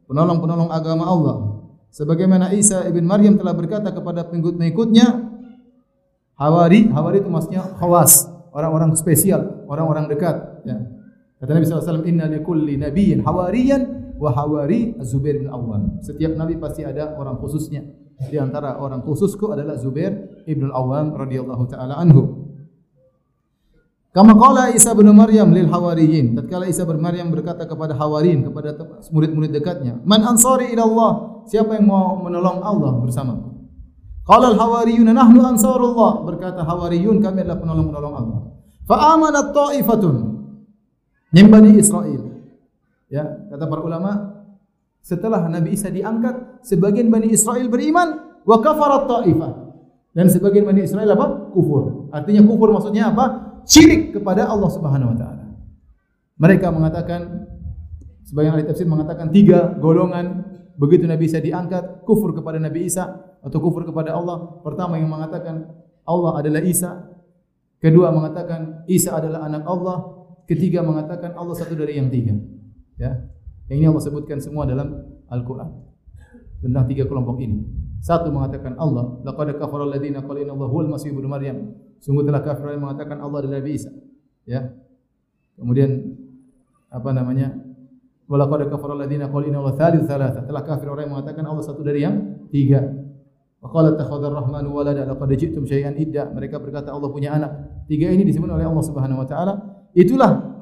penolong-penolong agama Allah Sebagaimana Isa ibn Maryam telah berkata kepada pengikut-pengikutnya, Hawari, Hawari itu maksudnya khawas, orang-orang spesial, orang-orang dekat. Ya. Kata Nabi SAW, Inna likulli nabiyyin hawariyan wa hawari Zubair bin Awam. Setiap nabi pasti ada orang khususnya. Di antara orang khususku adalah Zubair ibn Awam radhiyallahu taala anhu. Kama qala Isa bin Maryam lil hawariyin. Tatkala Isa bin Maryam berkata kepada hawarin, kepada murid-murid dekatnya, "Man ansari ila Allah?" Siapa yang mau menolong Allah bersamaku? Qala al hawariyun nahnu ansarullah. Berkata hawariyun, kami adalah penolong-penolong Allah. Fa amanat ta'ifatun min Bani Israel. Ya, kata para ulama, setelah Nabi Isa diangkat, sebagian Bani Israel beriman, wa kafarat ta'ifah. Dan sebagian Bani Israel apa? Kufur. Artinya kufur maksudnya apa? Syirik kepada Allah Subhanahu wa taala. Mereka mengatakan sebagian ahli tafsir mengatakan tiga golongan begitu Nabi Isa diangkat kufur kepada Nabi Isa atau kufur kepada Allah. Pertama yang mengatakan Allah adalah Isa. Kedua mengatakan Isa adalah anak Allah. Ketiga mengatakan Allah satu dari yang tiga. Ya. Yang ini Allah sebutkan semua dalam Al-Qur'an. Tentang tiga kelompok ini. Satu mengatakan Allah, laqad kafara alladziina qalu inna Allah huwal masih ibnu Maryam. Sungguh telah kafir yang mengatakan Allah adalah Nabi Isa. Ya. Kemudian apa namanya? Wa laqad kafara alladziina qalu inna Allah thalith thalatha. Telah kafir orang yang mengatakan Allah satu dari yang tiga. Wa qala takhadar rahmanu walada laqad ji'tum syai'an idda. Mereka berkata Allah punya anak. Tiga ini disebut oleh Allah Subhanahu wa taala. Itulah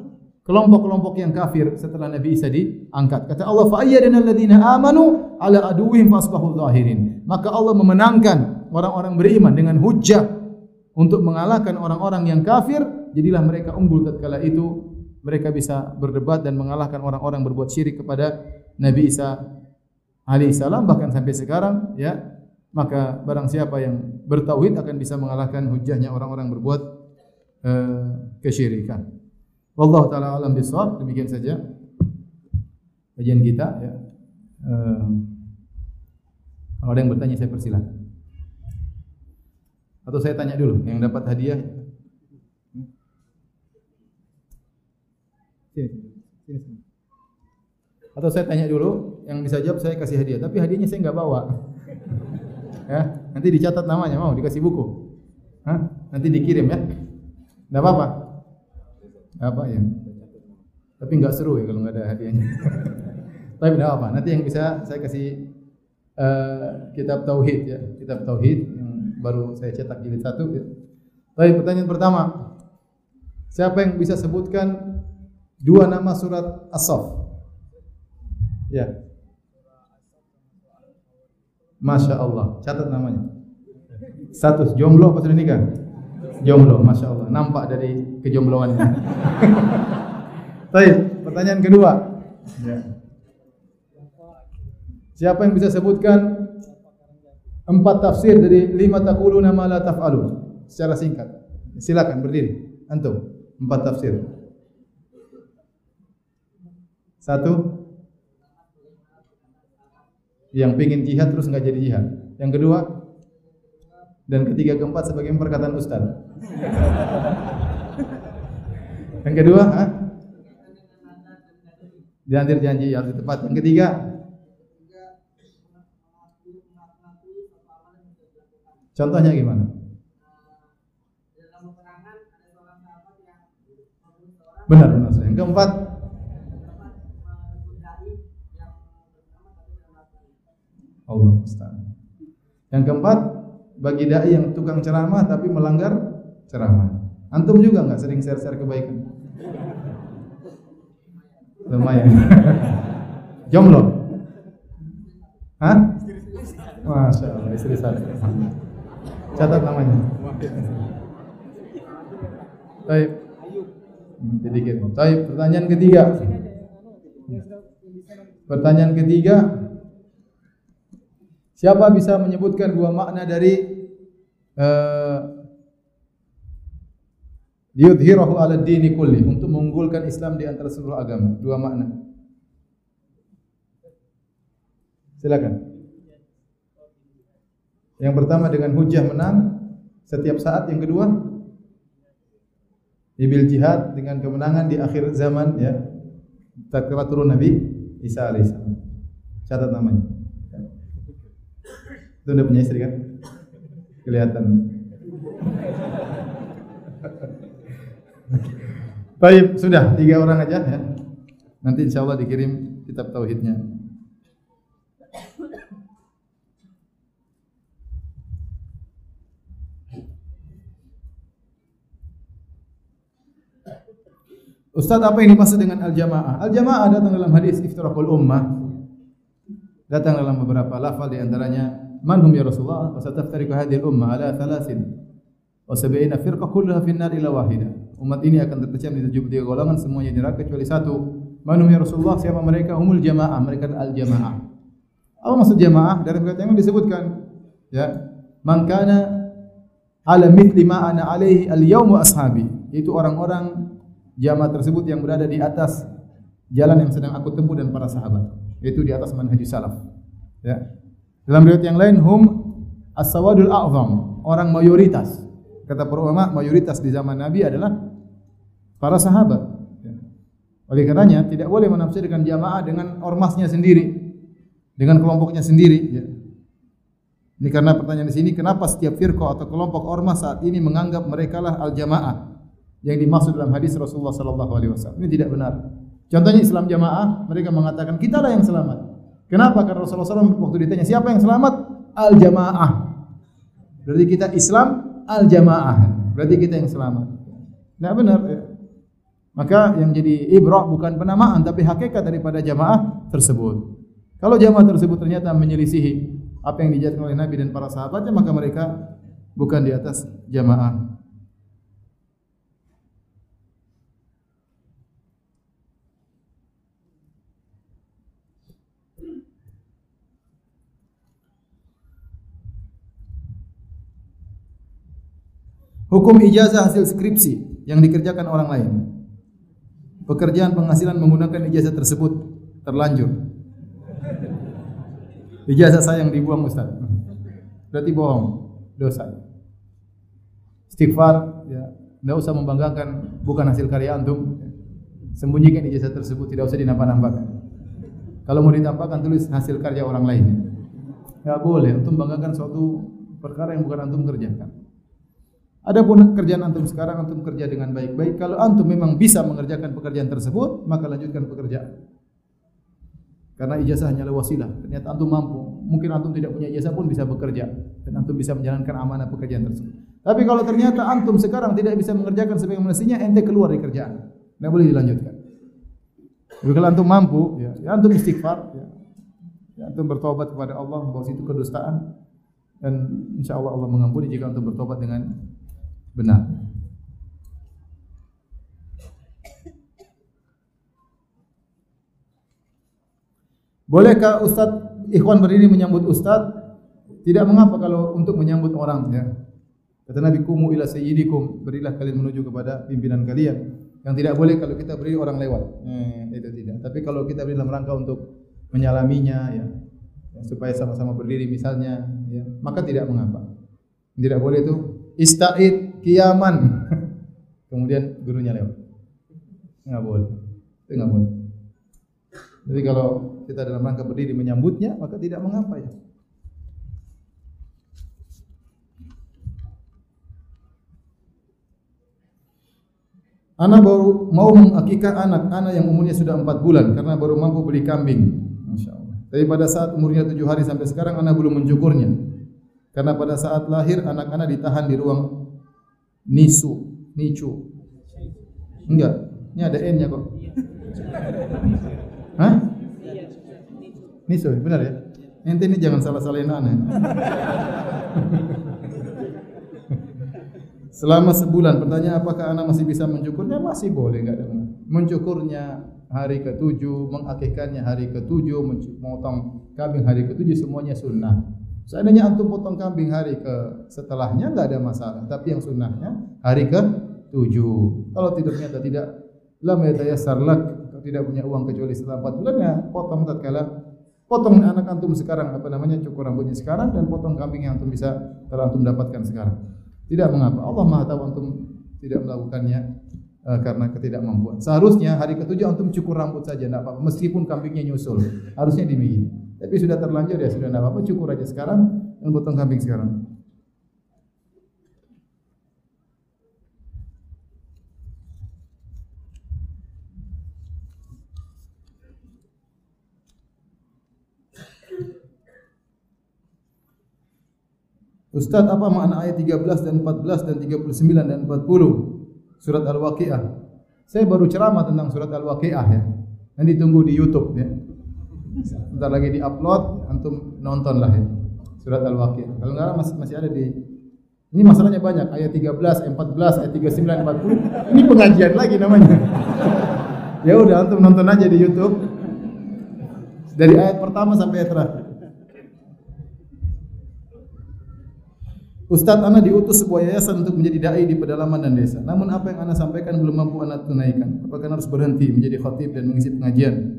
kelompok-kelompok yang kafir setelah Nabi Isa diangkat. Kata Allah, "Fa ayyadana alladziina amanu ala aduwwihim fasbahu zahirin." Maka Allah memenangkan orang-orang beriman dengan hujjah untuk mengalahkan orang-orang yang kafir, jadilah mereka unggul tatkala itu mereka bisa berdebat dan mengalahkan orang-orang berbuat syirik kepada Nabi Isa alaihissalam bahkan sampai sekarang ya maka barang siapa yang bertauhid akan bisa mengalahkan hujahnya orang-orang berbuat uh, kesyirikan. Wallahu taala alam bisawab. Demikian saja kajian kita ya. Uh, kalau ada yang bertanya saya persilakan. Atau saya tanya dulu yang dapat hadiah. Atau saya tanya dulu, yang bisa jawab saya kasih hadiah. Tapi hadiahnya saya nggak bawa. ya, nanti dicatat namanya, mau dikasih buku. Hah? Nanti dikirim ya. Enggak apa-apa apa ya? Tapi nggak seru ya kalau nggak ada hadiahnya. Tapi tidak apa. Nanti yang bisa saya kasih uh, kitab tauhid ya, kitab tauhid yang baru saya cetak jilid satu. Ya. Tapi pertanyaan pertama, siapa yang bisa sebutkan dua nama surat As-Saff? Ya. Masya Allah, catat namanya. Status jomblo apa sudah nikah? Jomblo, masya Allah. Nampak dari kejombloannya. Baik, pertanyaan kedua. Ya. Siapa yang bisa sebutkan empat tafsir dari lima takulu nama la taf'alu secara singkat? Silakan berdiri. Antum, empat tafsir. Satu, yang pingin jihad terus nggak jadi jihad. Yang kedua, dan ketiga keempat sebagai perkataan ustaz. Yang kedua, ha? Diantir janji harus tepat. Yang ketiga, contohnya gimana? Benar, benar. Yang keempat, Allah Ustaz. Yang keempat, bagi dai yang tukang ceramah tapi melanggar ceramah. Antum juga nggak sering share-share kebaikan? Lumayan. Jomblo? Hah? Masya Allah, istri saya. Catat namanya. Baik. Sedikit. Baik, pertanyaan ketiga. Pertanyaan ketiga, Siapa bisa menyebutkan dua makna dari uh, liyudhirahu ala dini kulli untuk mengunggulkan Islam di antara seluruh agama. Dua makna. Silakan. Yang pertama dengan hujah menang setiap saat, yang kedua ibil jihad dengan kemenangan di akhir zaman ya. Tatkala turun Nabi Isa alaihissalam. Catat namanya. Itu udah punya istri kan? Kelihatan. Baik, sudah tiga orang aja ya. Nanti insya Allah dikirim kitab tauhidnya. Ustaz apa ini dimaksud dengan al-jamaah? Al-jamaah datang dalam hadis iftirakul ummah. Datang dalam beberapa lafal di antaranya man hum ya Rasulullah wa sataftariqu hadhihi al-umma ala thalathin wa sab'ina firqah kulluha fi an-nar wahida umat ini akan terpecah menjadi 73 golongan semuanya neraka kecuali satu. Man hum ya Rasulullah siapa mereka? humul jamaah mereka al-jamaah. Apa maksud jamaah? Dari kata yang disebutkan ya man kana ala mithli ma ana alaihi al-yawm wa ashabi. Itu orang-orang jamaah tersebut yang berada di atas jalan yang sedang aku tempuh dan para sahabat. Yaitu di atas manhajus salaf ya dalam riwayat yang lain hum as-sawadul a'zam, orang mayoritas. Kata para ulama, mayoritas di zaman Nabi adalah para sahabat. Ya. Oleh karenanya tidak boleh menafsirkan jamaah dengan ormasnya sendiri, dengan kelompoknya sendiri. Ya. Ini karena pertanyaan di sini, kenapa setiap firqah atau kelompok ormas saat ini menganggap mereka lah al-jamaah yang dimaksud dalam hadis Rasulullah wasallam. Ini tidak benar. Contohnya Islam jamaah, mereka mengatakan kita lah yang selamat. Kenapa? Karena Rasulullah SAW waktu ditanya siapa yang selamat? Al jamaah. Berarti kita Islam al jamaah. Berarti kita yang selamat. Nah benar. Ya. Maka yang jadi ibrah bukan penamaan tapi hakikat daripada jamaah tersebut. Kalau jamaah tersebut ternyata menyelisihi apa yang dijelaskan oleh Nabi dan para sahabatnya maka mereka bukan di atas jamaah. Hukum ijazah hasil skripsi yang dikerjakan orang lain. Pekerjaan penghasilan menggunakan ijazah tersebut terlanjur. Ijazah saya yang dibuang Ustaz. Berarti bohong, dosa. Istighfar, ya, tidak usah membanggakan bukan hasil karya antum. Sembunyikan ijazah tersebut, tidak usah dinampak-nampakkan. Kalau mau ditampakkan tulis hasil karya orang lain. Ya boleh, antum banggakan suatu perkara yang bukan antum kerjakan. Adapun kerjaan antum sekarang antum kerja dengan baik-baik. Kalau antum memang bisa mengerjakan pekerjaan tersebut, maka lanjutkan pekerjaan. Karena ijazah hanyalah wasilah. Ternyata antum mampu. Mungkin antum tidak punya ijazah pun bisa bekerja dan antum bisa menjalankan amanah pekerjaan tersebut. Tapi kalau ternyata antum sekarang tidak bisa mengerjakan sebagaimana mestinya, ente keluar dari kerjaan. Tidak boleh dilanjutkan. Tapi kalau antum mampu, ya, ya antum istighfar, ya, ya antum bertobat kepada Allah bahwa itu kedustaan dan insya Allah Allah mengampuni jika antum bertobat dengan benar. Bolehkah Ustaz ikhwan berdiri menyambut Ustaz? Tidak mengapa kalau untuk menyambut orang ya. Kata Nabi kumu ila sayyidikum, berilah kalian menuju kepada pimpinan kalian. Yang tidak boleh kalau kita beri orang lewat. Eh, itu tidak. Tapi kalau kita beri dalam rangka untuk menyalaminya ya, ya supaya sama-sama berdiri misalnya ya, maka tidak mengapa. Tidak boleh itu ista'id kiaman. Kemudian gurunya lewat. Enggak boleh. Itu enggak boleh. Jadi kalau kita dalam rangka berdiri menyambutnya, maka tidak mengapa ya. Anak baru mau mengakikah anak, anak yang umurnya sudah empat bulan karena baru mampu beli kambing. Masya Allah. Tapi pada saat umurnya tujuh hari sampai sekarang anak belum mencukurnya. Karena pada saat lahir anak-anak ditahan di ruang nisu, nicu. Enggak, ini ada n-nya kok. Hah? Nisu, benar ya? Ente ini jangan salah-salahin anak. Selama sebulan, pertanyaan apakah anak masih bisa mencukurnya? Masih boleh, enggak ada Mencukurnya hari ketujuh, mengakikkannya hari ketujuh, memotong kambing hari ketujuh, semuanya sunnah. Seandainya antum potong kambing hari ke setelahnya enggak ada masalah, tapi yang sunnahnya hari ke tujuh. Kalau tidurnya tidak lam yatayassar lak, tidak punya uang kecuali setelah empat bulan ya potong tatkala potong anak antum sekarang apa namanya cukur rambutnya sekarang dan potong kambing yang antum bisa telah antum dapatkan sekarang. Tidak mengapa. Allah Maha tahu antum tidak melakukannya uh, karena ketidakmampuan. Seharusnya hari ketujuh antum cukur rambut saja tidak apa-apa meskipun kambingnya nyusul. Harusnya demikian. Tapi sudah terlanjur ya sudah tidak apa-apa, cukur aja sekarang dan potong kambing sekarang. Ustaz apa makna ayat 13 dan 14 dan 39 dan 40 surat Al-Waqiah? Saya baru ceramah tentang surat Al-Waqiah ya. Nanti tunggu di YouTube ya. Bentar lagi di-upload, antum nonton lah. Surat Al-Waqiah. Kalau enggak masih masih ada di ini masalahnya banyak, ayat 13, ayat 14, ayat 39, 40. Ini pengajian lagi namanya. ya udah antum nonton aja di YouTube. Dari ayat pertama sampai ayat terakhir. Ustadz Ana diutus sebuah yayasan untuk menjadi dai di pedalaman dan desa. Namun apa yang Ana sampaikan belum mampu Ana tunaikan. Apakah harus berhenti menjadi khatib dan mengisi pengajian?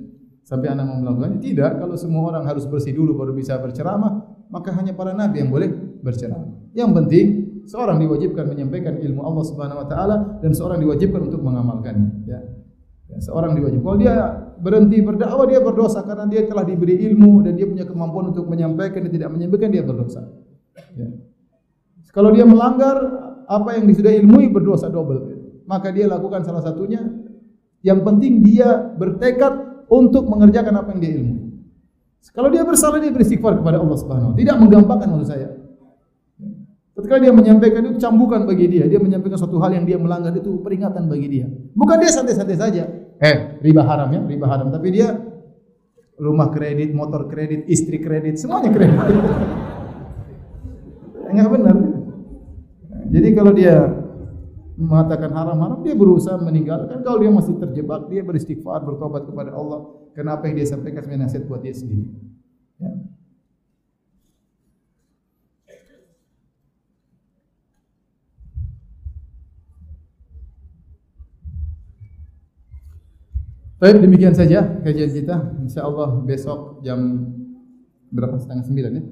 Sampai anak mau melakukannya? Tidak. Kalau semua orang harus bersih dulu baru bisa berceramah, maka hanya para nabi yang boleh berceramah. Yang penting seorang diwajibkan menyampaikan ilmu Allah Subhanahu wa taala dan seorang diwajibkan untuk mengamalkannya, ya. ya seorang diwajibkan. Kalau dia berhenti berdakwah dia berdosa karena dia telah diberi ilmu dan dia punya kemampuan untuk menyampaikan dan tidak menyampaikan dia berdosa. Ya. Kalau dia melanggar apa yang sudah ilmui berdosa double. Maka dia lakukan salah satunya. Yang penting dia bertekad untuk mengerjakan apa yang dia ilmu. Kalau dia bersalah dia beristighfar kepada Allah Subhanahu wa Tidak menggampangkan maksud saya. Ketika dia menyampaikan itu cambukan bagi dia, dia menyampaikan suatu hal yang dia melanggar itu peringatan bagi dia. Bukan dia santai-santai saja. Eh, riba haram ya, riba haram. Tapi dia rumah kredit, motor kredit, istri kredit, semuanya kredit. Enggak benar. Jadi kalau dia mengatakan haram-haram, dia berusaha meninggalkan. Kalau dia masih terjebak, dia beristighfar, bertobat kepada Allah. Kenapa yang dia sampaikan sebenarnya nasihat buat dia sendiri. Ya. Baik, demikian saja kajian kita. Insya Allah besok jam berapa? Setengah sembilan ya.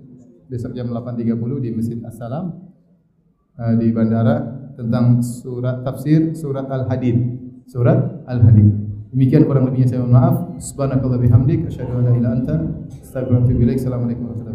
Besok jam 8.30 di Masjid Assalam uh, di bandara tentang surat tafsir surat Al-Hadid. Surat Al-Hadid. Demikian kurang lebihnya saya mohon maaf. Subhanakallah bihamdik asyhadu an la ilaha illa anta. Assalamualaikum warahmatullahi.